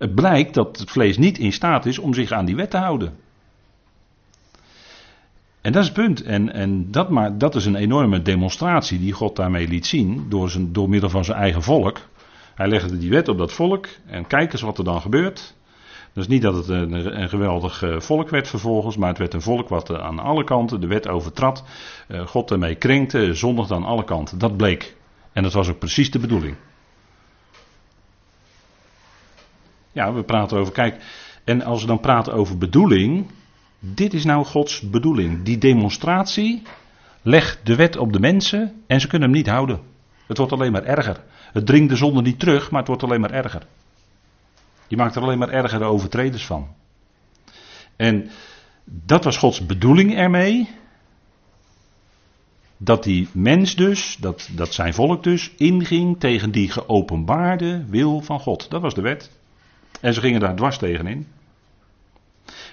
Het blijkt dat het vlees niet in staat is om zich aan die wet te houden. En dat is het punt. En, en dat, maar, dat is een enorme demonstratie die God daarmee liet zien. Door, zijn, door middel van zijn eigen volk. Hij legde die wet op dat volk. En kijk eens wat er dan gebeurt. Is niet dat het een, een geweldig eh, volk werd vervolgens, maar het werd een volk wat aan alle kanten de wet overtrad, uh, God ermee krenkte, zondigde aan alle kanten. Dat bleek. En dat was ook precies de bedoeling. Ja, we praten over, kijk, en als we dan praten over bedoeling, dit is nou Gods bedoeling. Die demonstratie legt de wet op de mensen en ze kunnen hem niet houden. Het wordt alleen maar erger. Het dringt de zonde niet terug, maar het wordt alleen maar erger. Je maakt er alleen maar ergere overtreders van. En dat was Gods bedoeling ermee. Dat die mens dus, dat, dat zijn volk dus, inging tegen die geopenbaarde wil van God. Dat was de wet. En ze gingen daar dwars tegenin.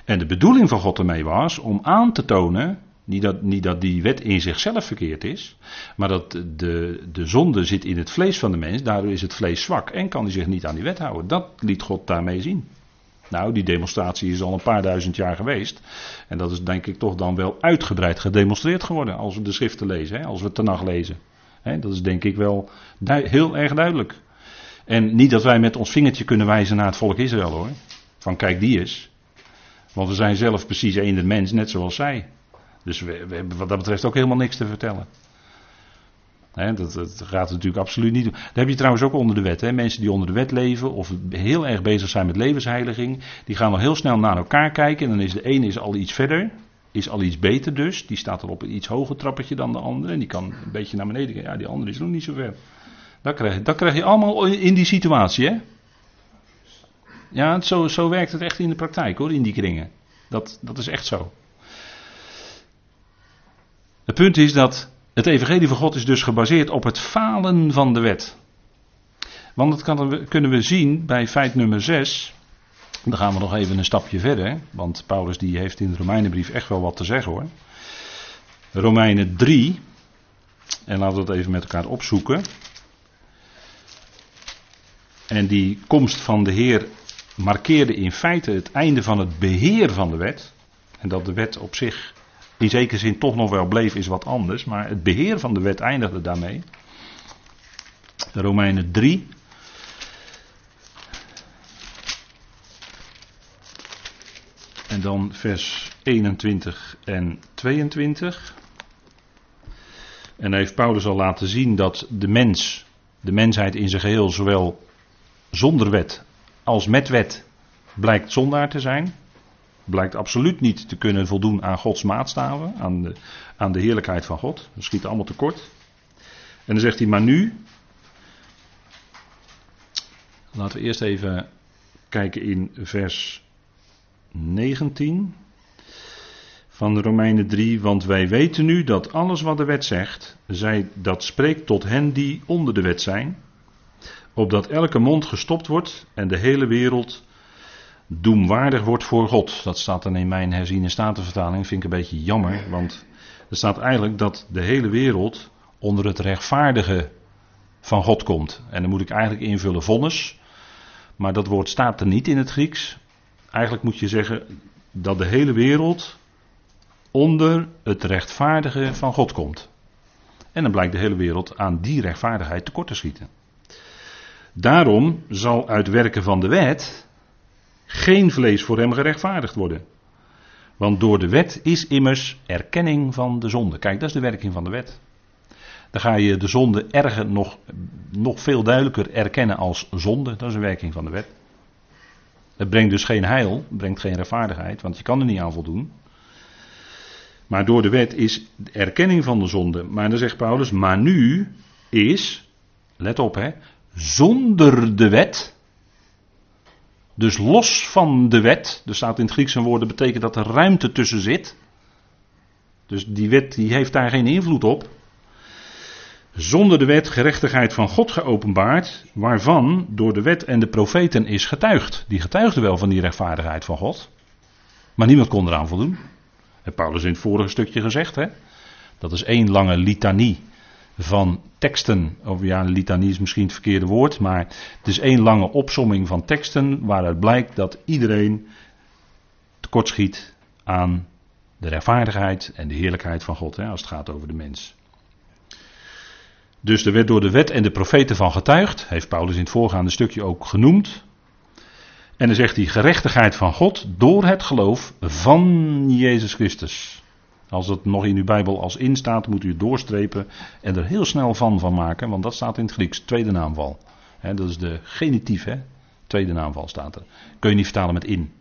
En de bedoeling van God ermee was om aan te tonen, niet dat, niet dat die wet in zichzelf verkeerd is, maar dat de, de zonde zit in het vlees van de mens, daardoor is het vlees zwak en kan hij zich niet aan die wet houden. Dat liet God daarmee zien. Nou, die demonstratie is al een paar duizend jaar geweest. En dat is denk ik toch dan wel uitgebreid gedemonstreerd geworden als we de schriften lezen, hè, als we het nacht lezen. Hè, dat is denk ik wel heel erg duidelijk. En niet dat wij met ons vingertje kunnen wijzen naar het volk Israël hoor. Van kijk die is. Want we zijn zelf precies één mens, net zoals zij. Dus we, hebben wat dat betreft ook helemaal niks te vertellen. dat, gaat natuurlijk absoluut niet. Dat heb je trouwens ook onder de wet. He. Mensen die onder de wet leven of heel erg bezig zijn met levensheiliging, die gaan al heel snel naar elkaar kijken. En dan is de ene is al iets verder, is al iets beter dus. Die staat al op een iets hoger trappetje dan de andere. En die kan een beetje naar beneden gaan. Ja, die andere is nog niet zo ver. Dat krijg, je, dat krijg je allemaal in die situatie, hè? Ja, zo, zo werkt het echt in de praktijk hoor, in die kringen. Dat, dat is echt zo. Het punt is dat het evangelie van God is dus gebaseerd op het falen van de wet. Want dat kan, kunnen we zien bij feit nummer 6. Dan gaan we nog even een stapje verder. Want Paulus die heeft in de Romeinenbrief echt wel wat te zeggen hoor. Romeinen 3. En laten we dat even met elkaar opzoeken. En die komst van de Heer markeerde in feite het einde van het beheer van de wet. En dat de wet op zich in zekere zin toch nog wel bleef, is wat anders. Maar het beheer van de wet eindigde daarmee. Romeinen 3. En dan vers 21 en 22. En heeft Paulus al laten zien dat de mens, de mensheid in zijn geheel, zowel zonder wet als met wet, blijkt zondaar te zijn blijkt absoluut niet te kunnen voldoen aan Gods maatstaven, aan de, aan de heerlijkheid van God. Dat schiet allemaal tekort. En dan zegt hij, maar nu. Laten we eerst even kijken in vers 19 van de Romeinen 3. Want wij weten nu dat alles wat de wet zegt, zij, dat spreekt tot hen die onder de wet zijn. Opdat elke mond gestopt wordt en de hele wereld doemwaardig wordt voor God. Dat staat dan in mijn herziene statenvertaling. Vind ik een beetje jammer, want er staat eigenlijk dat de hele wereld onder het rechtvaardige van God komt. En dan moet ik eigenlijk invullen vonnis. Maar dat woord staat er niet in het Grieks. Eigenlijk moet je zeggen dat de hele wereld onder het rechtvaardige van God komt. En dan blijkt de hele wereld aan die rechtvaardigheid tekort te schieten. Daarom zal uit werken van de wet geen vlees voor hem gerechtvaardigd worden. Want door de wet is immers erkenning van de zonde. Kijk, dat is de werking van de wet. Dan ga je de zonde erger nog, nog veel duidelijker erkennen als zonde. Dat is een werking van de wet. Het brengt dus geen heil, het brengt geen rechtvaardigheid, want je kan er niet aan voldoen. Maar door de wet is erkenning van de zonde. Maar dan zegt Paulus, maar nu is, let op hè, zonder de wet dus los van de wet, er staat in het Grieks een woord dat betekent dat er ruimte tussen zit. Dus die wet die heeft daar geen invloed op. Zonder de wet gerechtigheid van God geopenbaard, waarvan door de wet en de profeten is getuigd. Die getuigden wel van die rechtvaardigheid van God. Maar niemand kon eraan voldoen. Heeft Paulus in het vorige stukje gezegd. Hè? Dat is één lange litanie van teksten. Of ja, litanie is misschien het verkeerde woord, maar het is één lange opsomming van teksten waaruit blijkt dat iedereen tekortschiet aan de rechtvaardigheid en de heerlijkheid van God, hè, als het gaat over de mens. Dus er werd door de wet en de profeten van getuigd, heeft Paulus in het voorgaande stukje ook genoemd. En dan zegt hij gerechtigheid van God door het geloof van Jezus Christus. Als het nog in uw Bijbel als in staat, moet u het doorstrepen en er heel snel van van maken, want dat staat in het Grieks, tweede naamval. dat is de genitief, hè? tweede naamval staat er. Kun je niet vertalen met in.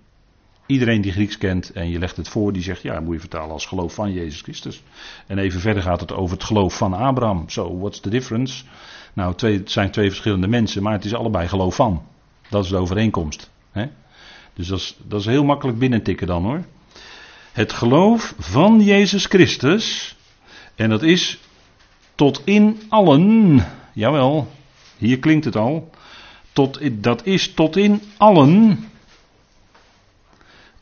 Iedereen die Grieks kent en je legt het voor, die zegt ja, moet je vertalen als geloof van Jezus Christus. En even verder gaat het over het geloof van Abraham. So, what's the difference? Nou, twee, het zijn twee verschillende mensen, maar het is allebei geloof van. Dat is de overeenkomst. Dus dat is, dat is heel makkelijk binnentikken dan hoor. Het geloof van Jezus Christus. En dat is tot in allen. Jawel, hier klinkt het al. Tot, dat is tot in allen.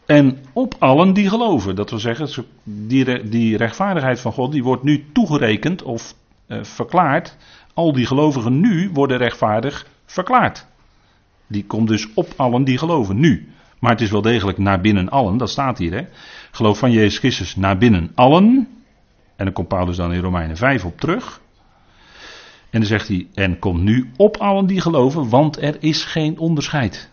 En op allen die geloven. Dat wil zeggen, die, die rechtvaardigheid van God, die wordt nu toegerekend of uh, verklaard. Al die gelovigen nu worden rechtvaardig verklaard. Die komt dus op allen die geloven, nu. Maar het is wel degelijk naar binnen allen, dat staat hier. Hè? Geloof van Jezus Christus naar binnen allen. En dan komt Paulus dan in Romeinen 5 op terug. En dan zegt hij, en komt nu op allen die geloven, want er is geen onderscheid.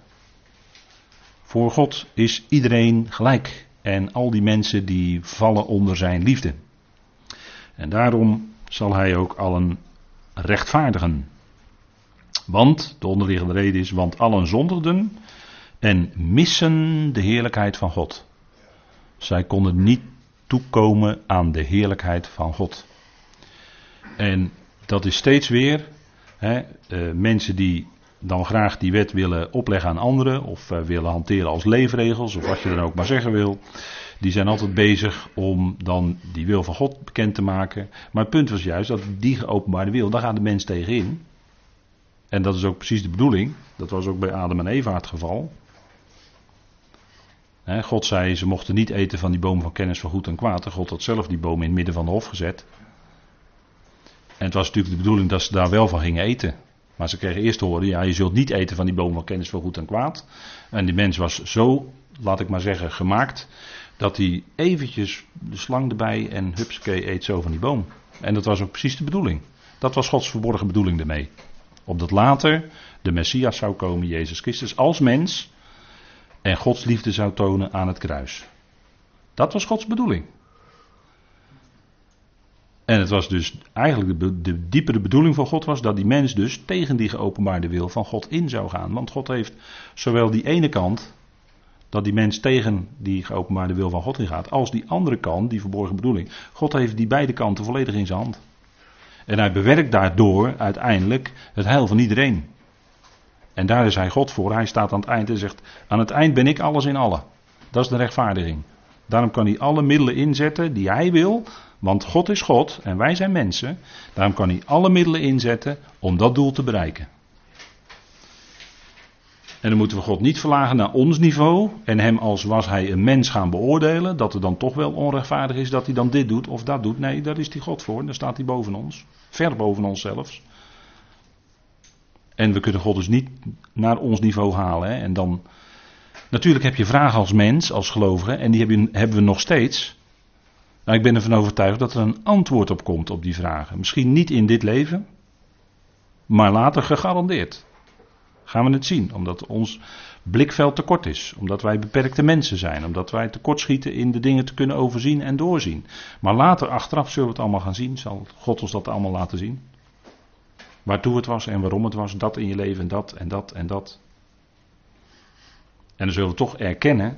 Voor God is iedereen gelijk. En al die mensen die vallen onder zijn liefde. En daarom zal hij ook allen rechtvaardigen. Want, de onderliggende reden is, want allen zondigden en missen de heerlijkheid van God. Zij konden niet toekomen aan de heerlijkheid van God. En dat is steeds weer hè, uh, mensen die dan graag die wet willen opleggen aan anderen of uh, willen hanteren als leefregels of wat je dan ook maar zeggen wil. Die zijn altijd bezig om dan die wil van God bekend te maken. Maar het punt was juist dat die geopenbaarde wil, daar gaat de mens tegenin. En dat is ook precies de bedoeling. Dat was ook bij Adam en Eva het geval. God zei, ze mochten niet eten van die boom van kennis van goed en kwaad. En God had zelf die boom in het midden van de hof gezet. En het was natuurlijk de bedoeling dat ze daar wel van gingen eten. Maar ze kregen eerst te horen, ja, je zult niet eten van die boom van kennis van goed en kwaad. En die mens was zo, laat ik maar zeggen, gemaakt, dat hij eventjes de slang erbij en hupsakee eet zo van die boom. En dat was ook precies de bedoeling. Dat was Gods verborgen bedoeling ermee. Opdat later de Messias zou komen, Jezus Christus, als mens en Gods liefde zou tonen aan het kruis. Dat was Gods bedoeling. En het was dus eigenlijk de, de, diepere bedoeling van God was dat die mens dus tegen die geopenbaarde wil van God in zou gaan. Want God heeft zowel die ene kant, dat die mens tegen die geopenbaarde wil van God ingaat, als die andere kant, die verborgen bedoeling. God heeft die beide kanten volledig in zijn hand. En hij bewerkt daardoor uiteindelijk het heil van iedereen. En daar is hij God voor. Hij staat aan het eind en zegt: Aan het eind ben ik alles in alle. Dat is de rechtvaardiging. Daarom kan hij alle middelen inzetten die hij wil. Want God is God en wij zijn mensen. Daarom kan hij alle middelen inzetten om dat doel te bereiken. En dan moeten we God niet verlagen naar ons niveau en hem als was hij een mens gaan beoordelen, dat het dan toch wel onrechtvaardig is dat hij dan dit doet of dat doet. Nee, daar is hij God voor, daar staat hij boven ons, ver boven ons zelfs. En we kunnen God dus niet naar ons niveau halen. Hè? En dan, natuurlijk heb je vragen als mens, als gelovige, en die hebben, we nog steeds. Nou, ik ben ervan overtuigd dat er een antwoord op komt op die vragen. Misschien niet in dit leven, maar later gegarandeerd. Gaan we het zien, omdat ons blikveld te kort is, omdat wij beperkte mensen zijn, omdat wij tekortschieten in de dingen te kunnen overzien en doorzien. Maar later, achteraf, zullen we het allemaal gaan zien, zal God ons dat allemaal laten zien. Waartoe het was en waarom het was, dat in je leven en dat en dat en dat. En dan zullen we toch erkennen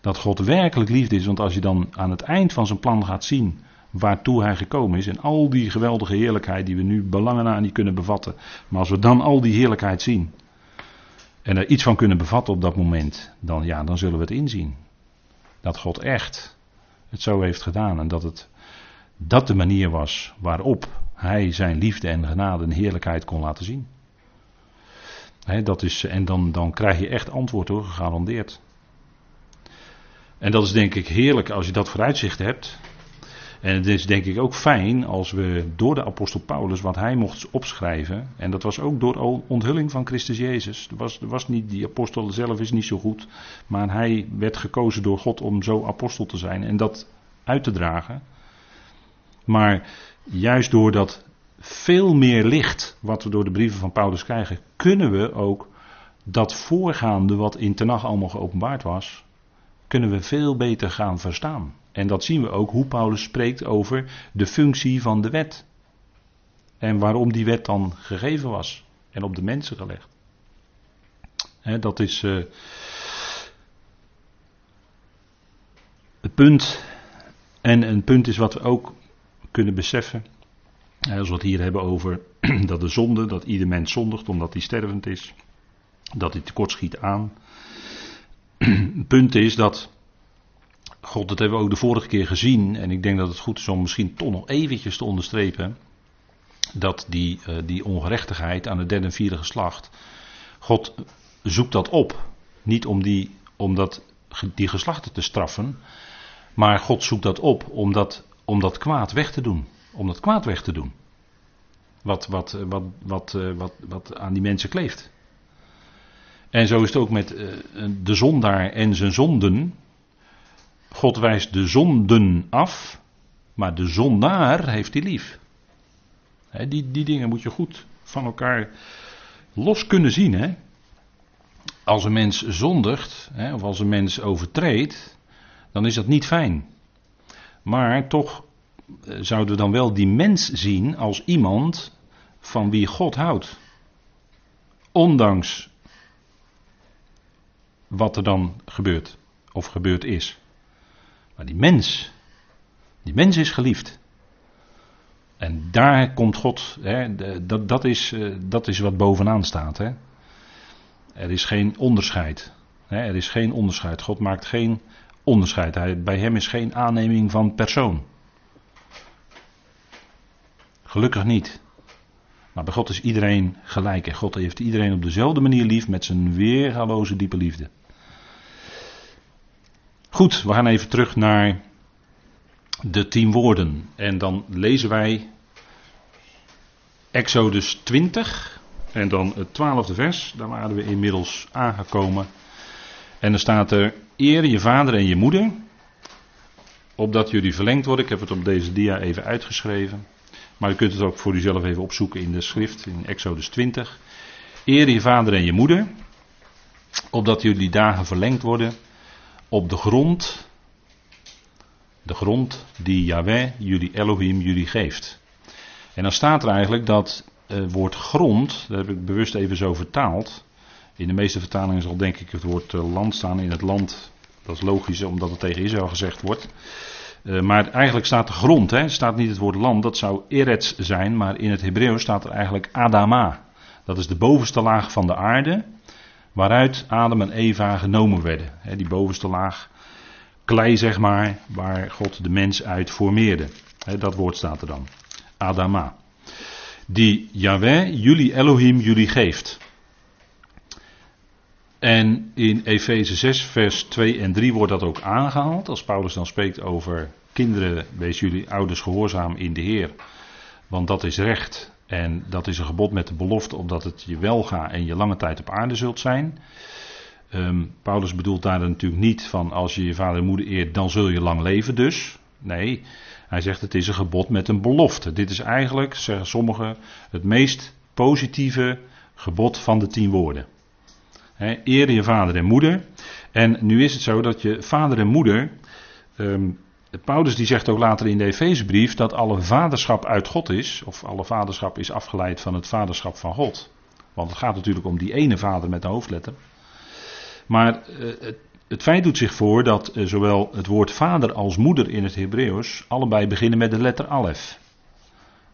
dat God werkelijk liefde is, want als je dan aan het eind van zijn plan gaat zien waartoe hij gekomen is en al die geweldige heerlijkheid die we nu belangen aan niet kunnen bevatten, maar als we dan al die heerlijkheid zien, en er iets van kunnen bevatten op dat moment, dan, ja, dan zullen we het inzien. Dat God echt het zo heeft gedaan en dat het dat de manier was waarop hij zijn liefde en genade en heerlijkheid kon laten zien. dat is, en dan, dan krijg je echt antwoord hoor, gegarandeerd. En dat is denk ik heerlijk als je dat vooruitzicht hebt. En het is denk ik ook fijn als we door de apostel Paulus wat hij mocht opschrijven. En dat was ook door onthulling van Christus Jezus. Was, was niet, die apostel zelf is niet zo goed. Maar hij werd gekozen door God om zo apostel te zijn en dat uit te dragen. Maar juist door dat veel meer licht wat we door de brieven van Paulus krijgen, kunnen we ook dat voorgaande wat in Tenach allemaal geopenbaard was, kunnen we veel beter gaan verstaan. En dat zien we ook hoe Paulus spreekt over de functie van de wet. En waarom die wet dan gegeven was en op de mensen gelegd. dat is uh, het punt. En een punt is wat we ook kunnen beseffen. Als we het hier hebben over dat de zonde, dat ieder mens zondigt omdat hij stervend is. Dat hij tekortschiet aan. Het punt is dat God, dat hebben we ook de vorige keer gezien. En ik denk dat het goed is om misschien toch nog eventjes te onderstrepen. Dat die, uh, die ongerechtigheid aan het derde en vierde geslacht. God zoekt dat op. Niet om, die, om dat, die geslachten te straffen. Maar God zoekt dat op om dat, om dat kwaad weg te doen. Om dat kwaad weg te doen. Wat, wat, wat, wat, wat, wat, wat aan die mensen kleeft. En zo is het ook met uh, de zondaar en zijn zonden. God wijst de zonden af, maar de zondaar heeft hij lief. die, die dingen moet je goed van elkaar los kunnen zien. Als een mens zondigt, of als een mens overtreedt, dan is dat niet fijn. Maar toch eh, zouden we dan wel die mens zien als iemand van wie God houdt. Ondanks wat er dan gebeurt, of gebeurd is. Maar die mens, die mens is geliefd. En daar komt God, hè, dat, dat, is, eh, dat is wat bovenaan staat. Hè. Er is geen onderscheid. Hè, er is geen onderscheid. God maakt geen onderscheid. Hij, bij hem is geen aanneming van persoon. Gelukkig niet. Maar bij God is iedereen gelijk. En God heeft iedereen op dezelfde manier lief met zijn weergaloze diepe liefde. Goed, we gaan even terug naar de tien woorden. En dan lezen wij Exodus 20 en dan het twaalfde vers. Daar waren we inmiddels aangekomen. En dan staat er: Eer je vader en je moeder, opdat jullie verlengd worden. Ik heb het op deze dia even uitgeschreven. Maar u kunt het ook voor uzelf even opzoeken in de schrift, in Exodus 20. Eer je vader en je moeder, opdat jullie dagen verlengd worden op de grond, de grond die Yahweh, jullie Elohim, jullie geeft. En dan staat er eigenlijk dat het woord grond, dat heb ik bewust even zo vertaald. In de meeste vertalingen zal denk ik het woord eh, land staan in het land. Dat is logisch omdat het tegen Israël gezegd wordt. Uh, maar eigenlijk staat de grond, hè, staat niet het woord land, dat zou Eretz zijn, maar in het Hebreeuws staat er eigenlijk Adama. Dat is de bovenste laag van de aarde waaruit Adam en Eva genomen werden. die bovenste laag klei, zeg maar, waar God de mens uit formeerde. dat woord staat er dan. Adama. Die Yahweh, jullie Elohim, jullie geeft. En in Efeze 6, vers 2 en 3 wordt dat ook aangehaald. Als Paulus dan spreekt over kinderen, wees jullie ouders gehoorzaam in de Heer. Want dat is recht en dat is een gebod met de belofte opdat het je wel gaat en je lange tijd op aarde zult zijn. Um, Paulus bedoelt daar natuurlijk niet van als je je vader en moeder eert, dan zul je lang leven dus. Nee, hij zegt het is een gebod met een belofte. Dit is eigenlijk, zeggen sommigen, het meest positieve gebod van de tien woorden. He, eer je vader en moeder. En nu is het zo dat je vader en moeder um, Paulus die zegt ook later in de Efezebrief dat alle vaderschap uit God is, of alle vaderschap is afgeleid van het vaderschap van God. Want het gaat natuurlijk om die ene vader met de hoofdletter. Maar eh, het, het, feit doet zich voor dat eh, zowel het woord vader als moeder in het Hebreeuws allebei beginnen met de letter alef.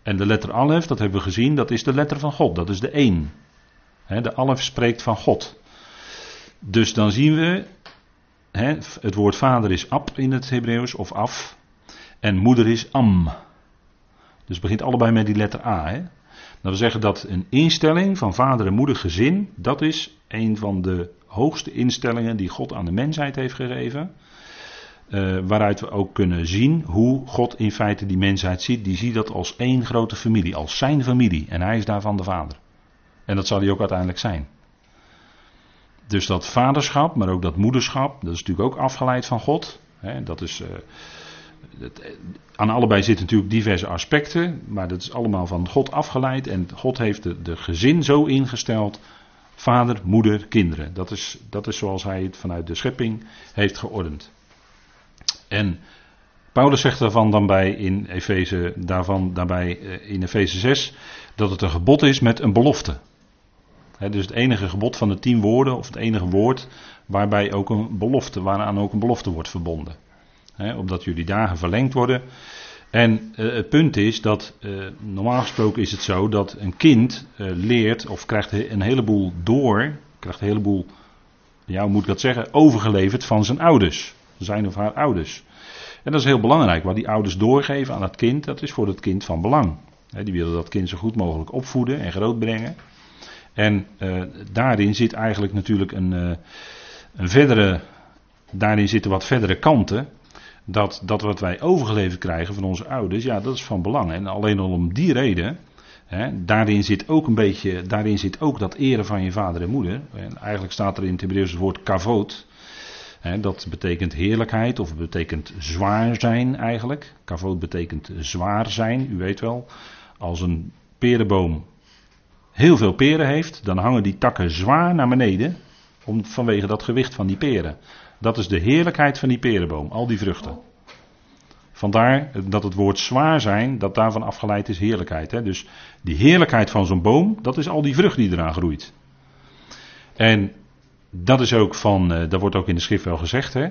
En de letter alef, dat hebben we gezien, dat is de letter van God, dat is de één. de alef spreekt van God. Dus dan zien we het woord vader is ab in het Hebreeuws, of af. En moeder is am. Dus begint allebei met die letter A. Hè? Dat wil zeggen dat een instelling van vader en moeder gezin, dat is een van de hoogste instellingen die God aan de mensheid heeft gegeven. Uh, waaruit we ook kunnen zien hoe God in feite die mensheid ziet. Die ziet dat als één grote familie, als zijn familie. En hij is daarvan de vader. En dat zal hij ook uiteindelijk zijn. Dus dat vaderschap, maar ook dat moederschap, dat is natuurlijk ook afgeleid van God. dat is, uh, aan allebei zitten natuurlijk diverse aspecten, maar dat is allemaal van God afgeleid. En God heeft de, de gezin zo ingesteld Vader, moeder, kinderen. Dat is, dat is zoals hij het vanuit de schepping heeft geordend. En Paulus zegt daarvan dan bij in Efeze, daarvan daarbij eh, in Efeze 6 dat het een gebod is met een belofte. Dus het enige gebod van de tien woorden, of het enige woord waarbij ook een belofte, waaraan ook een belofte wordt verbonden. He, opdat jullie dagen verlengd worden. En uh, het punt is dat, uh, normaal gesproken is het zo dat een kind uh, leert of krijgt een heleboel door, krijgt een heleboel, ja hoe moet ik dat zeggen, overgeleverd van zijn ouders. Zijn of haar ouders. En dat is heel belangrijk. Wat die ouders doorgeven aan het kind, dat is voor het kind van belang. die willen dat kind zo goed mogelijk opvoeden en grootbrengen. En uh, daarin zit eigenlijk natuurlijk een, uh, een verdere. Daarin zitten wat verdere kanten. Dat, dat wat wij overgeleverd krijgen van onze ouders, ja, dat is van belang. En alleen al om die reden. Hè, daarin zit ook een beetje. Daarin zit ook dat eren van je vader en moeder. En eigenlijk staat er in het Hebreeuws het woord kavoot dat betekent heerlijkheid of betekent zwaar zijn eigenlijk. Kavoot betekent zwaar zijn, u weet wel. Als een perenboom heel veel peren heeft, dan hangen die takken zwaar naar beneden om, vanwege dat gewicht van die peren. Dat is de heerlijkheid van die perenboom, al die vruchten. Vandaar dat het woord zwaar zijn, dat daarvan afgeleid is heerlijkheid. Hè? Dus die heerlijkheid van zo'n boom, dat is al die vrucht die eraan groeit. En dat is ook van, uh, dat wordt ook in de schrift wel gezegd, hè?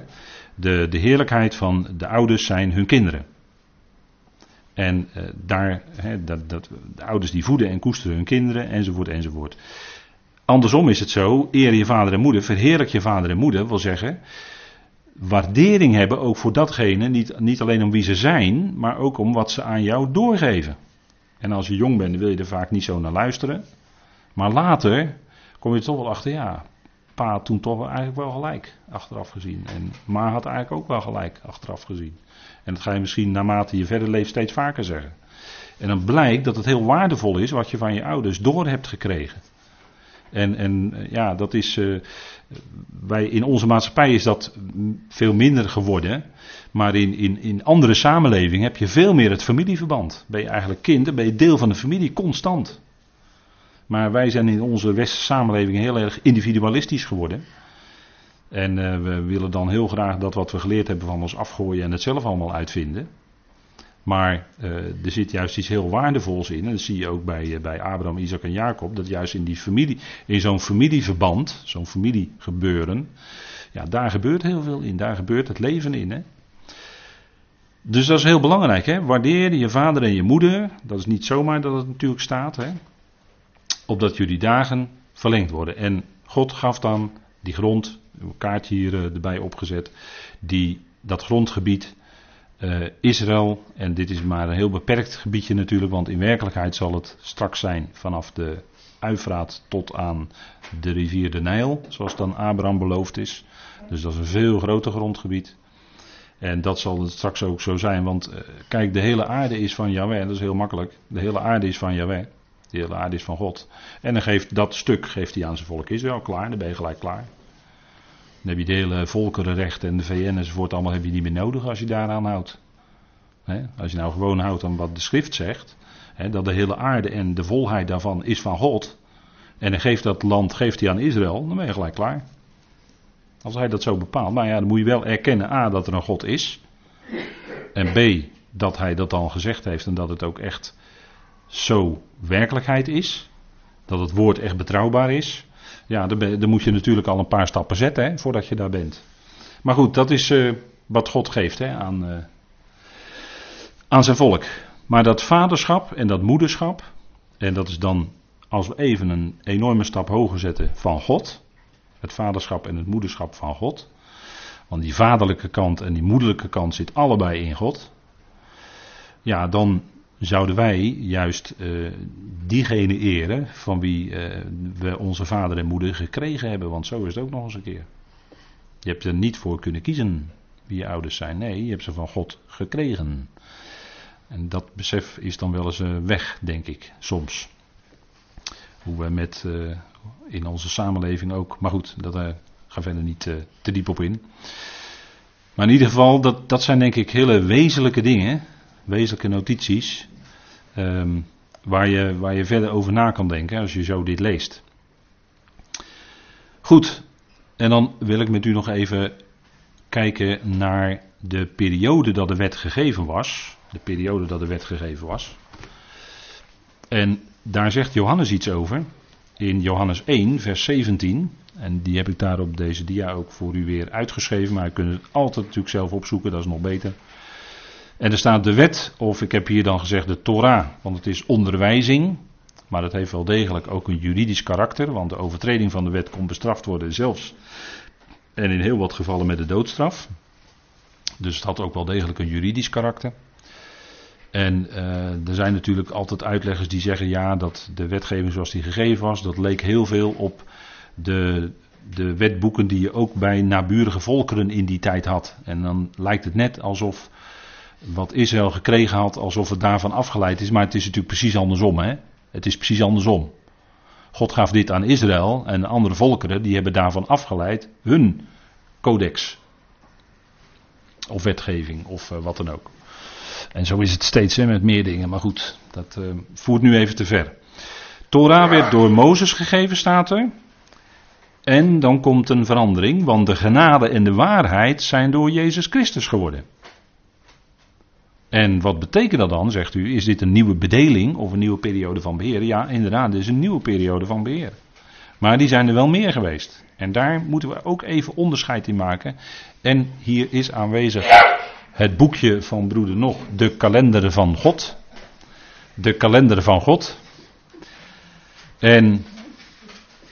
De, de heerlijkheid van de ouders zijn hun kinderen. En uh, daar, dat, dat, de ouders die voeden en koesteren hun kinderen, enzovoort, enzovoort. Andersom is het zo, eer je vader en moeder, verheerlijk je vader en moeder, wil zeggen, waardering hebben ook voor datgene, niet, niet alleen om wie ze zijn, maar ook om wat ze aan jou doorgeven. En als je jong bent, wil je er vaak niet zo naar luisteren. Maar later kom je toch wel achter, ja, pa toen toch eigenlijk wel gelijk, achteraf gezien. En ma had eigenlijk ook wel gelijk, achteraf gezien. En dat ga je misschien naarmate je verder leeft steeds vaker zeggen. En dan blijkt dat het heel waardevol is wat je van je ouders door hebt gekregen. En, en ja, dat is. Uh, wij, in onze maatschappij is dat veel minder geworden. Maar in, in, in andere samenlevingen heb je veel meer het familieverband. Ben je eigenlijk kind, dan ben je deel van de familie constant. Maar wij zijn in onze westerse samenleving heel erg individualistisch geworden. En uh, we willen dan heel graag dat wat we geleerd hebben van ons afgooien en het zelf allemaal uitvinden. Maar uh, er zit juist iets heel waardevols in. En dat zie je ook bij, uh, bij Abraham, Isaac en Jacob. Dat juist in die familie, in zo'n familieverband, zo'n familiegebeuren. Ja, daar gebeurt heel veel in. Daar gebeurt het leven in. Hè? Dus dat is heel belangrijk. Hè? Waardeer je vader en je moeder. Dat is niet zomaar dat het natuurlijk staat. Hè? Opdat jullie dagen verlengd worden. En God gaf dan die grond, een kaartje hier uh, erbij opgezet, die, dat grondgebied uh, Israël, en dit is maar een heel beperkt gebiedje natuurlijk, want in werkelijkheid zal het straks zijn vanaf de Uifraat tot aan de rivier de Nijl, zoals dan Abraham beloofd is. Dus dat is een veel groter grondgebied. En dat zal het straks ook zo zijn, want uh, kijk, de hele aarde is van Yahweh, dat is heel makkelijk. De hele aarde is van Yahweh. De hele aarde is van God. En dan geeft dat stuk geeft hij aan zijn volk Israël klaar. Dan ben je gelijk klaar. Dan heb je de hele volkerenrecht en de VN enzovoort allemaal heb je niet meer nodig als je daaraan houdt. als je nou gewoon houdt aan wat de schrift zegt. dat de hele aarde en de volheid daarvan is van God. En dan geeft dat land geeft hij aan Israël. Dan ben je gelijk klaar. Als hij dat zo bepaalt. Maar ja, dan moet je wel erkennen A dat er een God is. En B dat hij dat dan gezegd heeft en dat het ook echt zo werkelijkheid is, dat het woord echt betrouwbaar is, ja, dan, moet je natuurlijk al een paar stappen zetten hè, voordat je daar bent. Maar goed, dat is uh, wat God geeft hè, aan, uh, aan zijn volk. Maar dat vaderschap en dat moederschap, en dat is dan als we even een enorme stap hoger zetten van God, het vaderschap en het moederschap van God, want die vaderlijke kant en die moederlijke kant zit allebei in God, ja, dan zouden wij juist uh, diegene eren van wie uh, we onze vader en moeder gekregen hebben. Want zo is het ook nog eens een keer. Je hebt er niet voor kunnen kiezen wie je ouders zijn. Nee, je hebt ze van God gekregen. En dat besef is dan wel eens uh, weg, denk ik, soms. Hoe we met in onze samenleving ook. Maar goed, dat ga verder niet te diep op in. Maar in ieder geval, dat, dat zijn denk ik hele wezenlijke dingen wezenlijke notities. Um, waar, je, waar je verder over na kan denken als je zo dit leest. Goed, en dan wil ik met u nog even kijken naar de periode dat de wet gegeven was. De periode dat de wet gegeven was. En daar zegt Johannes iets over. In Johannes 1, vers 17. En die heb ik daar op deze dia ook voor u weer uitgeschreven. Maar u kunt het altijd natuurlijk zelf opzoeken, dat is nog beter. En er staat de wet, of ik heb hier dan gezegd de Torah, want het is onderwijzing. Maar dat heeft wel degelijk ook een juridisch karakter, want de overtreding van de wet kon bestraft worden zelfs. En in heel wat gevallen met de doodstraf. Dus het had ook wel degelijk een juridisch karakter. En uh, er zijn natuurlijk altijd uitleggers die zeggen ja, dat de wetgeving zoals die gegeven was, dat leek heel veel op de, de wetboeken die je ook bij naburige volkeren in die tijd had. En dan lijkt het net alsof wat Israël gekregen had, alsof het daarvan afgeleid is. Maar het is natuurlijk precies andersom. Hè? Het is precies andersom. God gaf dit aan Israël en andere volkeren, die hebben daarvan afgeleid hun codex. Of wetgeving, of uh, wat dan ook. En zo is het steeds hè, met meer dingen. Maar goed, dat uh, voert nu even te ver. Torah werd door Mozes gegeven, staat er. En dan komt een verandering, want de genade en de waarheid zijn door Jezus Christus geworden. En wat betekent dat dan, zegt u? Is dit een nieuwe bedeling of een nieuwe periode van beheer? Ja, inderdaad, dit is een nieuwe periode van beheer. Maar die zijn er wel meer geweest. En daar moeten we ook even onderscheid in maken. En hier is aanwezig het boekje van broeder Nog, de kalender van God. De kalender van God. En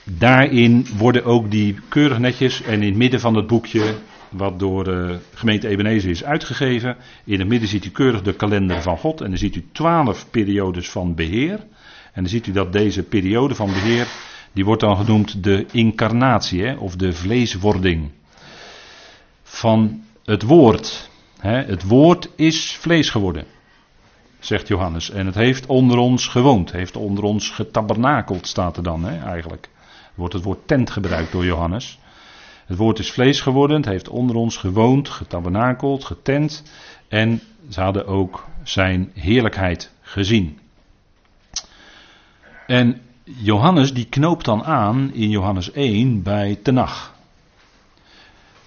daarin worden ook die keurig netjes en in het midden van het boekje wat door de gemeente Ebenezer is uitgegeven. In het midden ziet u keurig de kalender van God en dan ziet u twaalf periodes van beheer. En dan ziet u dat deze periode van beheer, die wordt dan genoemd de incarnatie, hè, of de vleeswording van het woord. Hè, het woord is vlees geworden, zegt Johannes. En het heeft onder ons gewoond, heeft onder ons getabernakeld, staat er dan hè, eigenlijk. Wordt het woord tent gebruikt door Johannes. Het woord is vlees geworden, het heeft onder ons gewoond, getabernakeld, getent. En ze hadden ook zijn heerlijkheid gezien. En Johannes die knoopt dan aan in Johannes 1 bij Tenach.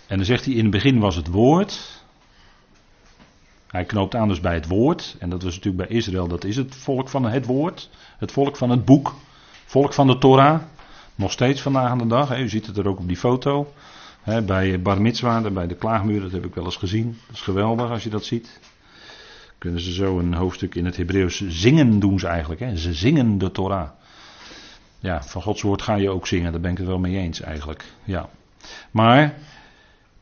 En dan zegt hij in het begin was het woord. Hij knoopt aan dus bij het woord. En dat was natuurlijk bij Israël, dat is het volk van het woord. Het volk van het boek. Volk van de Torah. Nog steeds vandaag aan de dag. Hè. U ziet het er ook op die foto. Hè, bij Bar Mitzwa, bij de klaagmuur, dat heb ik wel eens gezien. Dat is geweldig als je dat ziet. Kunnen ze zo een hoofdstuk in het Hebreeuws zingen doen ze eigenlijk. Hè. Ze zingen de Torah. Ja, van Gods woord ga je ook zingen, daar ben ik het wel mee eens eigenlijk. Ja. Maar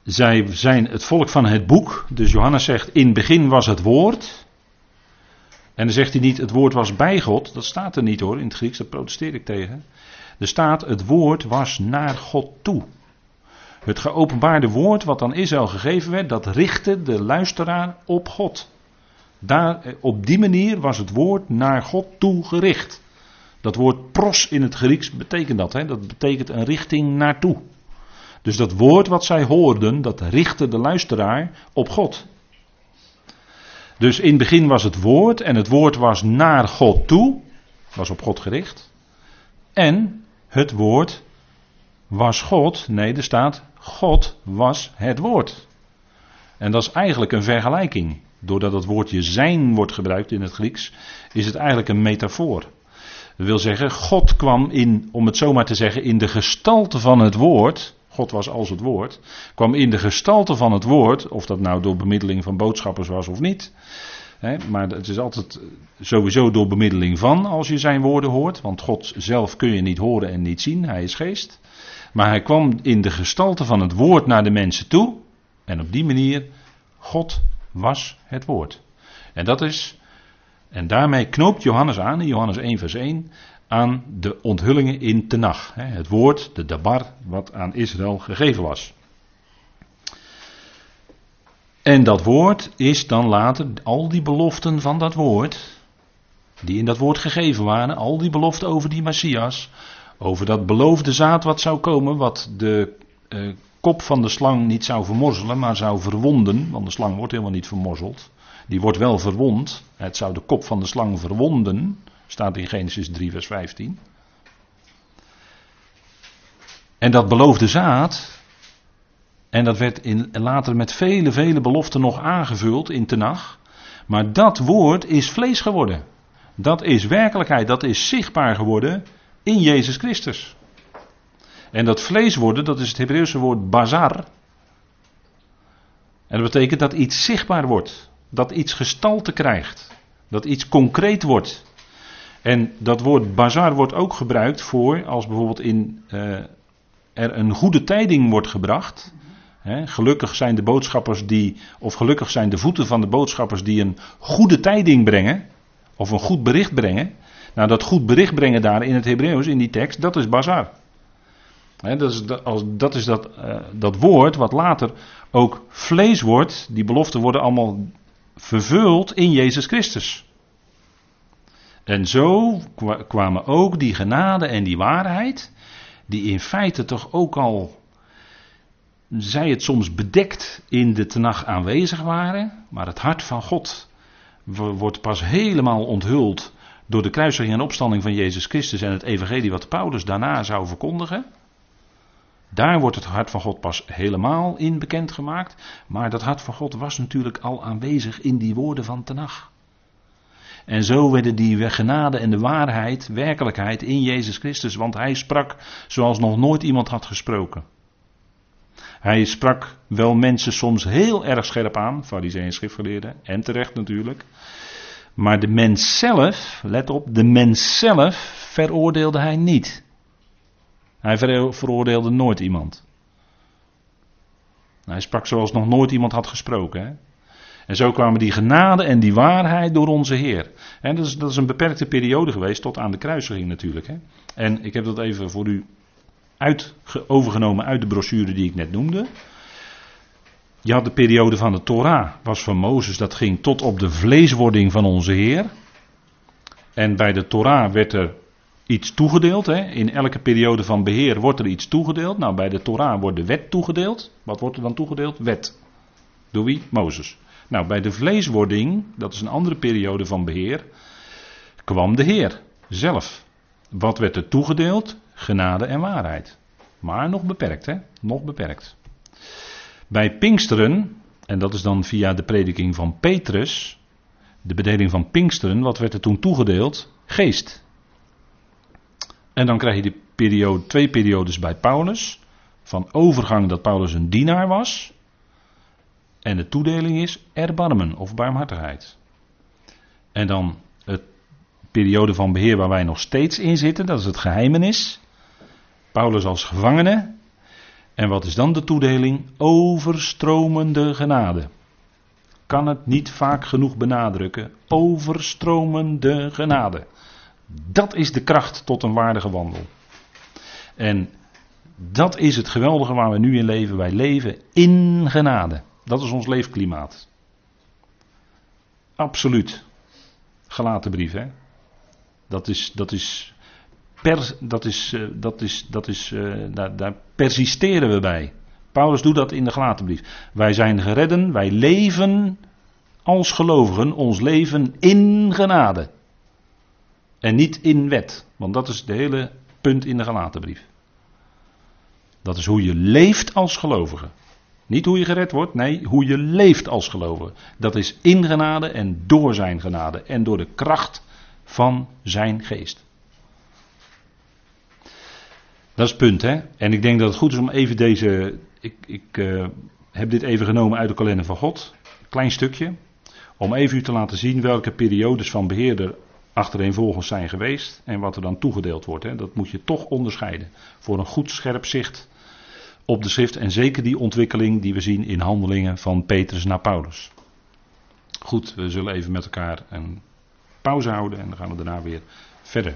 zij zijn het volk van het boek. Dus Johannes zegt, in het begin was het woord. En dan zegt hij niet, het woord was bij God. Dat staat er niet hoor, in het Grieks, daar protesteer ik tegen. Er staat, het woord was naar God toe. Het geopenbaarde woord wat aan Israël gegeven werd, dat richtte de luisteraar op God. Daar, eh, op die manier was het woord naar God toe gericht. Dat woord pros in het Grieks betekent dat. Hè? Dat betekent een richting naartoe. Dus dat woord wat zij hoorden, dat richtte de luisteraar op God. Dus in het begin was het woord en het woord was naar God toe, was op God gericht. En het woord was God, nee, er staat God was het woord. En dat is eigenlijk een vergelijking. Doordat het woordje zijn wordt gebruikt in het Grieks, is het eigenlijk een metafoor. Dat wil zeggen, God kwam in, om het zomaar te zeggen, in de gestalte van het woord. God was als het woord. Kwam in de gestalte van het woord, of dat nou door bemiddeling van boodschappers was of niet. Maar het is altijd sowieso door bemiddeling van als je zijn woorden hoort. Want God zelf kun je niet horen en niet zien, hij is geest. Maar hij kwam in de gestalte van het woord naar de mensen toe. En op die manier, God was het woord. En dat is, en daarmee knoopt Johannes aan, in Johannes 1 vers 1, aan de onthullingen in Tenach. Het woord, de dabar, wat aan Israël gegeven was. En dat woord is dan later, al die beloften van dat woord, die in dat woord gegeven waren, al die beloften over die Messias, over dat beloofde zaad wat zou komen, wat de uh, kop van de slang niet zou vermorzelen, maar zou verwonden. Want de slang wordt helemaal niet vermorzeld. Die wordt wel verwond. Het zou de kop van de slang verwonden. Staat in Genesis 3, vers 15. En dat beloofde zaad, en dat werd in, later met vele, vele beloften nog aangevuld in Tenach. Maar dat woord is vlees geworden. Dat is werkelijkheid, dat is zichtbaar geworden in Jezus Christus. En dat vlees worden, dat is het Hebreeuwse woord bazar. En dat betekent dat iets zichtbaar wordt. Dat iets gestalte krijgt. Dat iets concreet wordt. En dat woord bazar wordt ook gebruikt voor als bijvoorbeeld in, uh, er een goede tijding wordt gebracht. Gelukkig zijn de boodschappers die, of gelukkig zijn de voeten van de boodschappers die een goede tijding brengen, of een goed bericht brengen. Nou, dat goed bericht brengen daar in het Hebreeuws, in die tekst, dat is bazar. dat is, als, dat, is dat, uh, dat woord wat later ook vlees wordt. Die beloften worden allemaal vervuld in Jezus Christus. En zo kwamen ook die genade en die waarheid, die in feite toch ook al, zij het soms bedekt in de tenag aanwezig waren, maar het hart van God wordt pas helemaal onthuld door de kruisiging en opstanding van Jezus Christus en het evangelie wat Paulus daarna zou verkondigen. Daar wordt het hart van God pas helemaal in bekendgemaakt. Maar dat hart van God was natuurlijk al aanwezig in die woorden van Tenach. En zo werden die genade en de waarheid werkelijkheid in Jezus Christus. Want hij sprak zoals nog nooit iemand had gesproken. Hij sprak wel mensen soms heel erg scherp aan, fariseeën en schriftgeleerden, en terecht natuurlijk. Maar de mens zelf, let op, de mens zelf veroordeelde hij niet. Hij veroordeelde nooit iemand. Hij sprak zoals nog nooit iemand had gesproken. Hè? En zo kwamen die genade en die waarheid door onze Heer. En dat is, dat is een beperkte periode geweest, tot aan de kruisiging natuurlijk. Hè? En ik heb dat even voor u uit, overgenomen uit de brochure die ik net noemde. Je had de periode van de Torah, was van Mozes, dat ging tot op de vleeswording van onze Heer. En bij de Torah werd er iets toegedeeld. Hè. In elke periode van beheer wordt er iets toegedeeld. Nou, bij de Torah wordt de wet toegedeeld. Wat wordt er dan toegedeeld? Wet. Door wie? Mozes. Nou, bij de vleeswording, dat is een andere periode van beheer, kwam de Heer zelf. Wat werd er toegedeeld? Genade en waarheid. Maar nog beperkt, hè? Nog beperkt. Bij Pinksteren, en dat is dan via de prediking van Petrus, de bedeling van Pinksteren, wat werd er toen toegedeeld? Geest. En dan krijg je de periode, twee periodes bij Paulus. Van overgang dat Paulus een dienaar was. En de toedeling is erbarmen of barmhartigheid. En dan het periode van beheer waar wij nog steeds in zitten, dat is het geheimenis. Paulus als gevangene. En wat is dan de toedeling? Overstromende genade. Kan het niet vaak genoeg benadrukken? Overstromende genade. Dat is de kracht tot een waardige wandel. En dat is het geweldige waar we nu in leven. Wij leven in genade. Dat is ons leefklimaat. Absoluut. Gelaten brief, hè? Dat is, dat is, per, dat is, eh, dat is, dat is uh, daar, daar persisteren we bij. Paulus doet dat in de gelaten brief. Wij zijn geredden, wij leven als gelovigen, ons leven in genade. En niet in wet. Want dat is het hele punt in de gelatenbrief. Dat is hoe je leeft als gelovige. Niet hoe je gered wordt, nee, hoe je leeft als gelovige. Dat is in genade en door zijn genade en door de kracht van zijn geest. Dat is het punt, hè? En ik denk dat het goed is om even deze. Ik, ik uh, heb dit even genomen uit de kalender van God. Klein stukje. Om even u te laten zien welke periodes van beheerder achtereenvolgens zijn geweest en wat er dan toegedeeld wordt. Hè. Dat moet je toch onderscheiden voor een goed scherp zicht op de schrift en zeker die ontwikkeling die we zien in handelingen van Petrus naar Paulus. Goed, we zullen even met elkaar een pauze houden en dan gaan we daarna weer verder.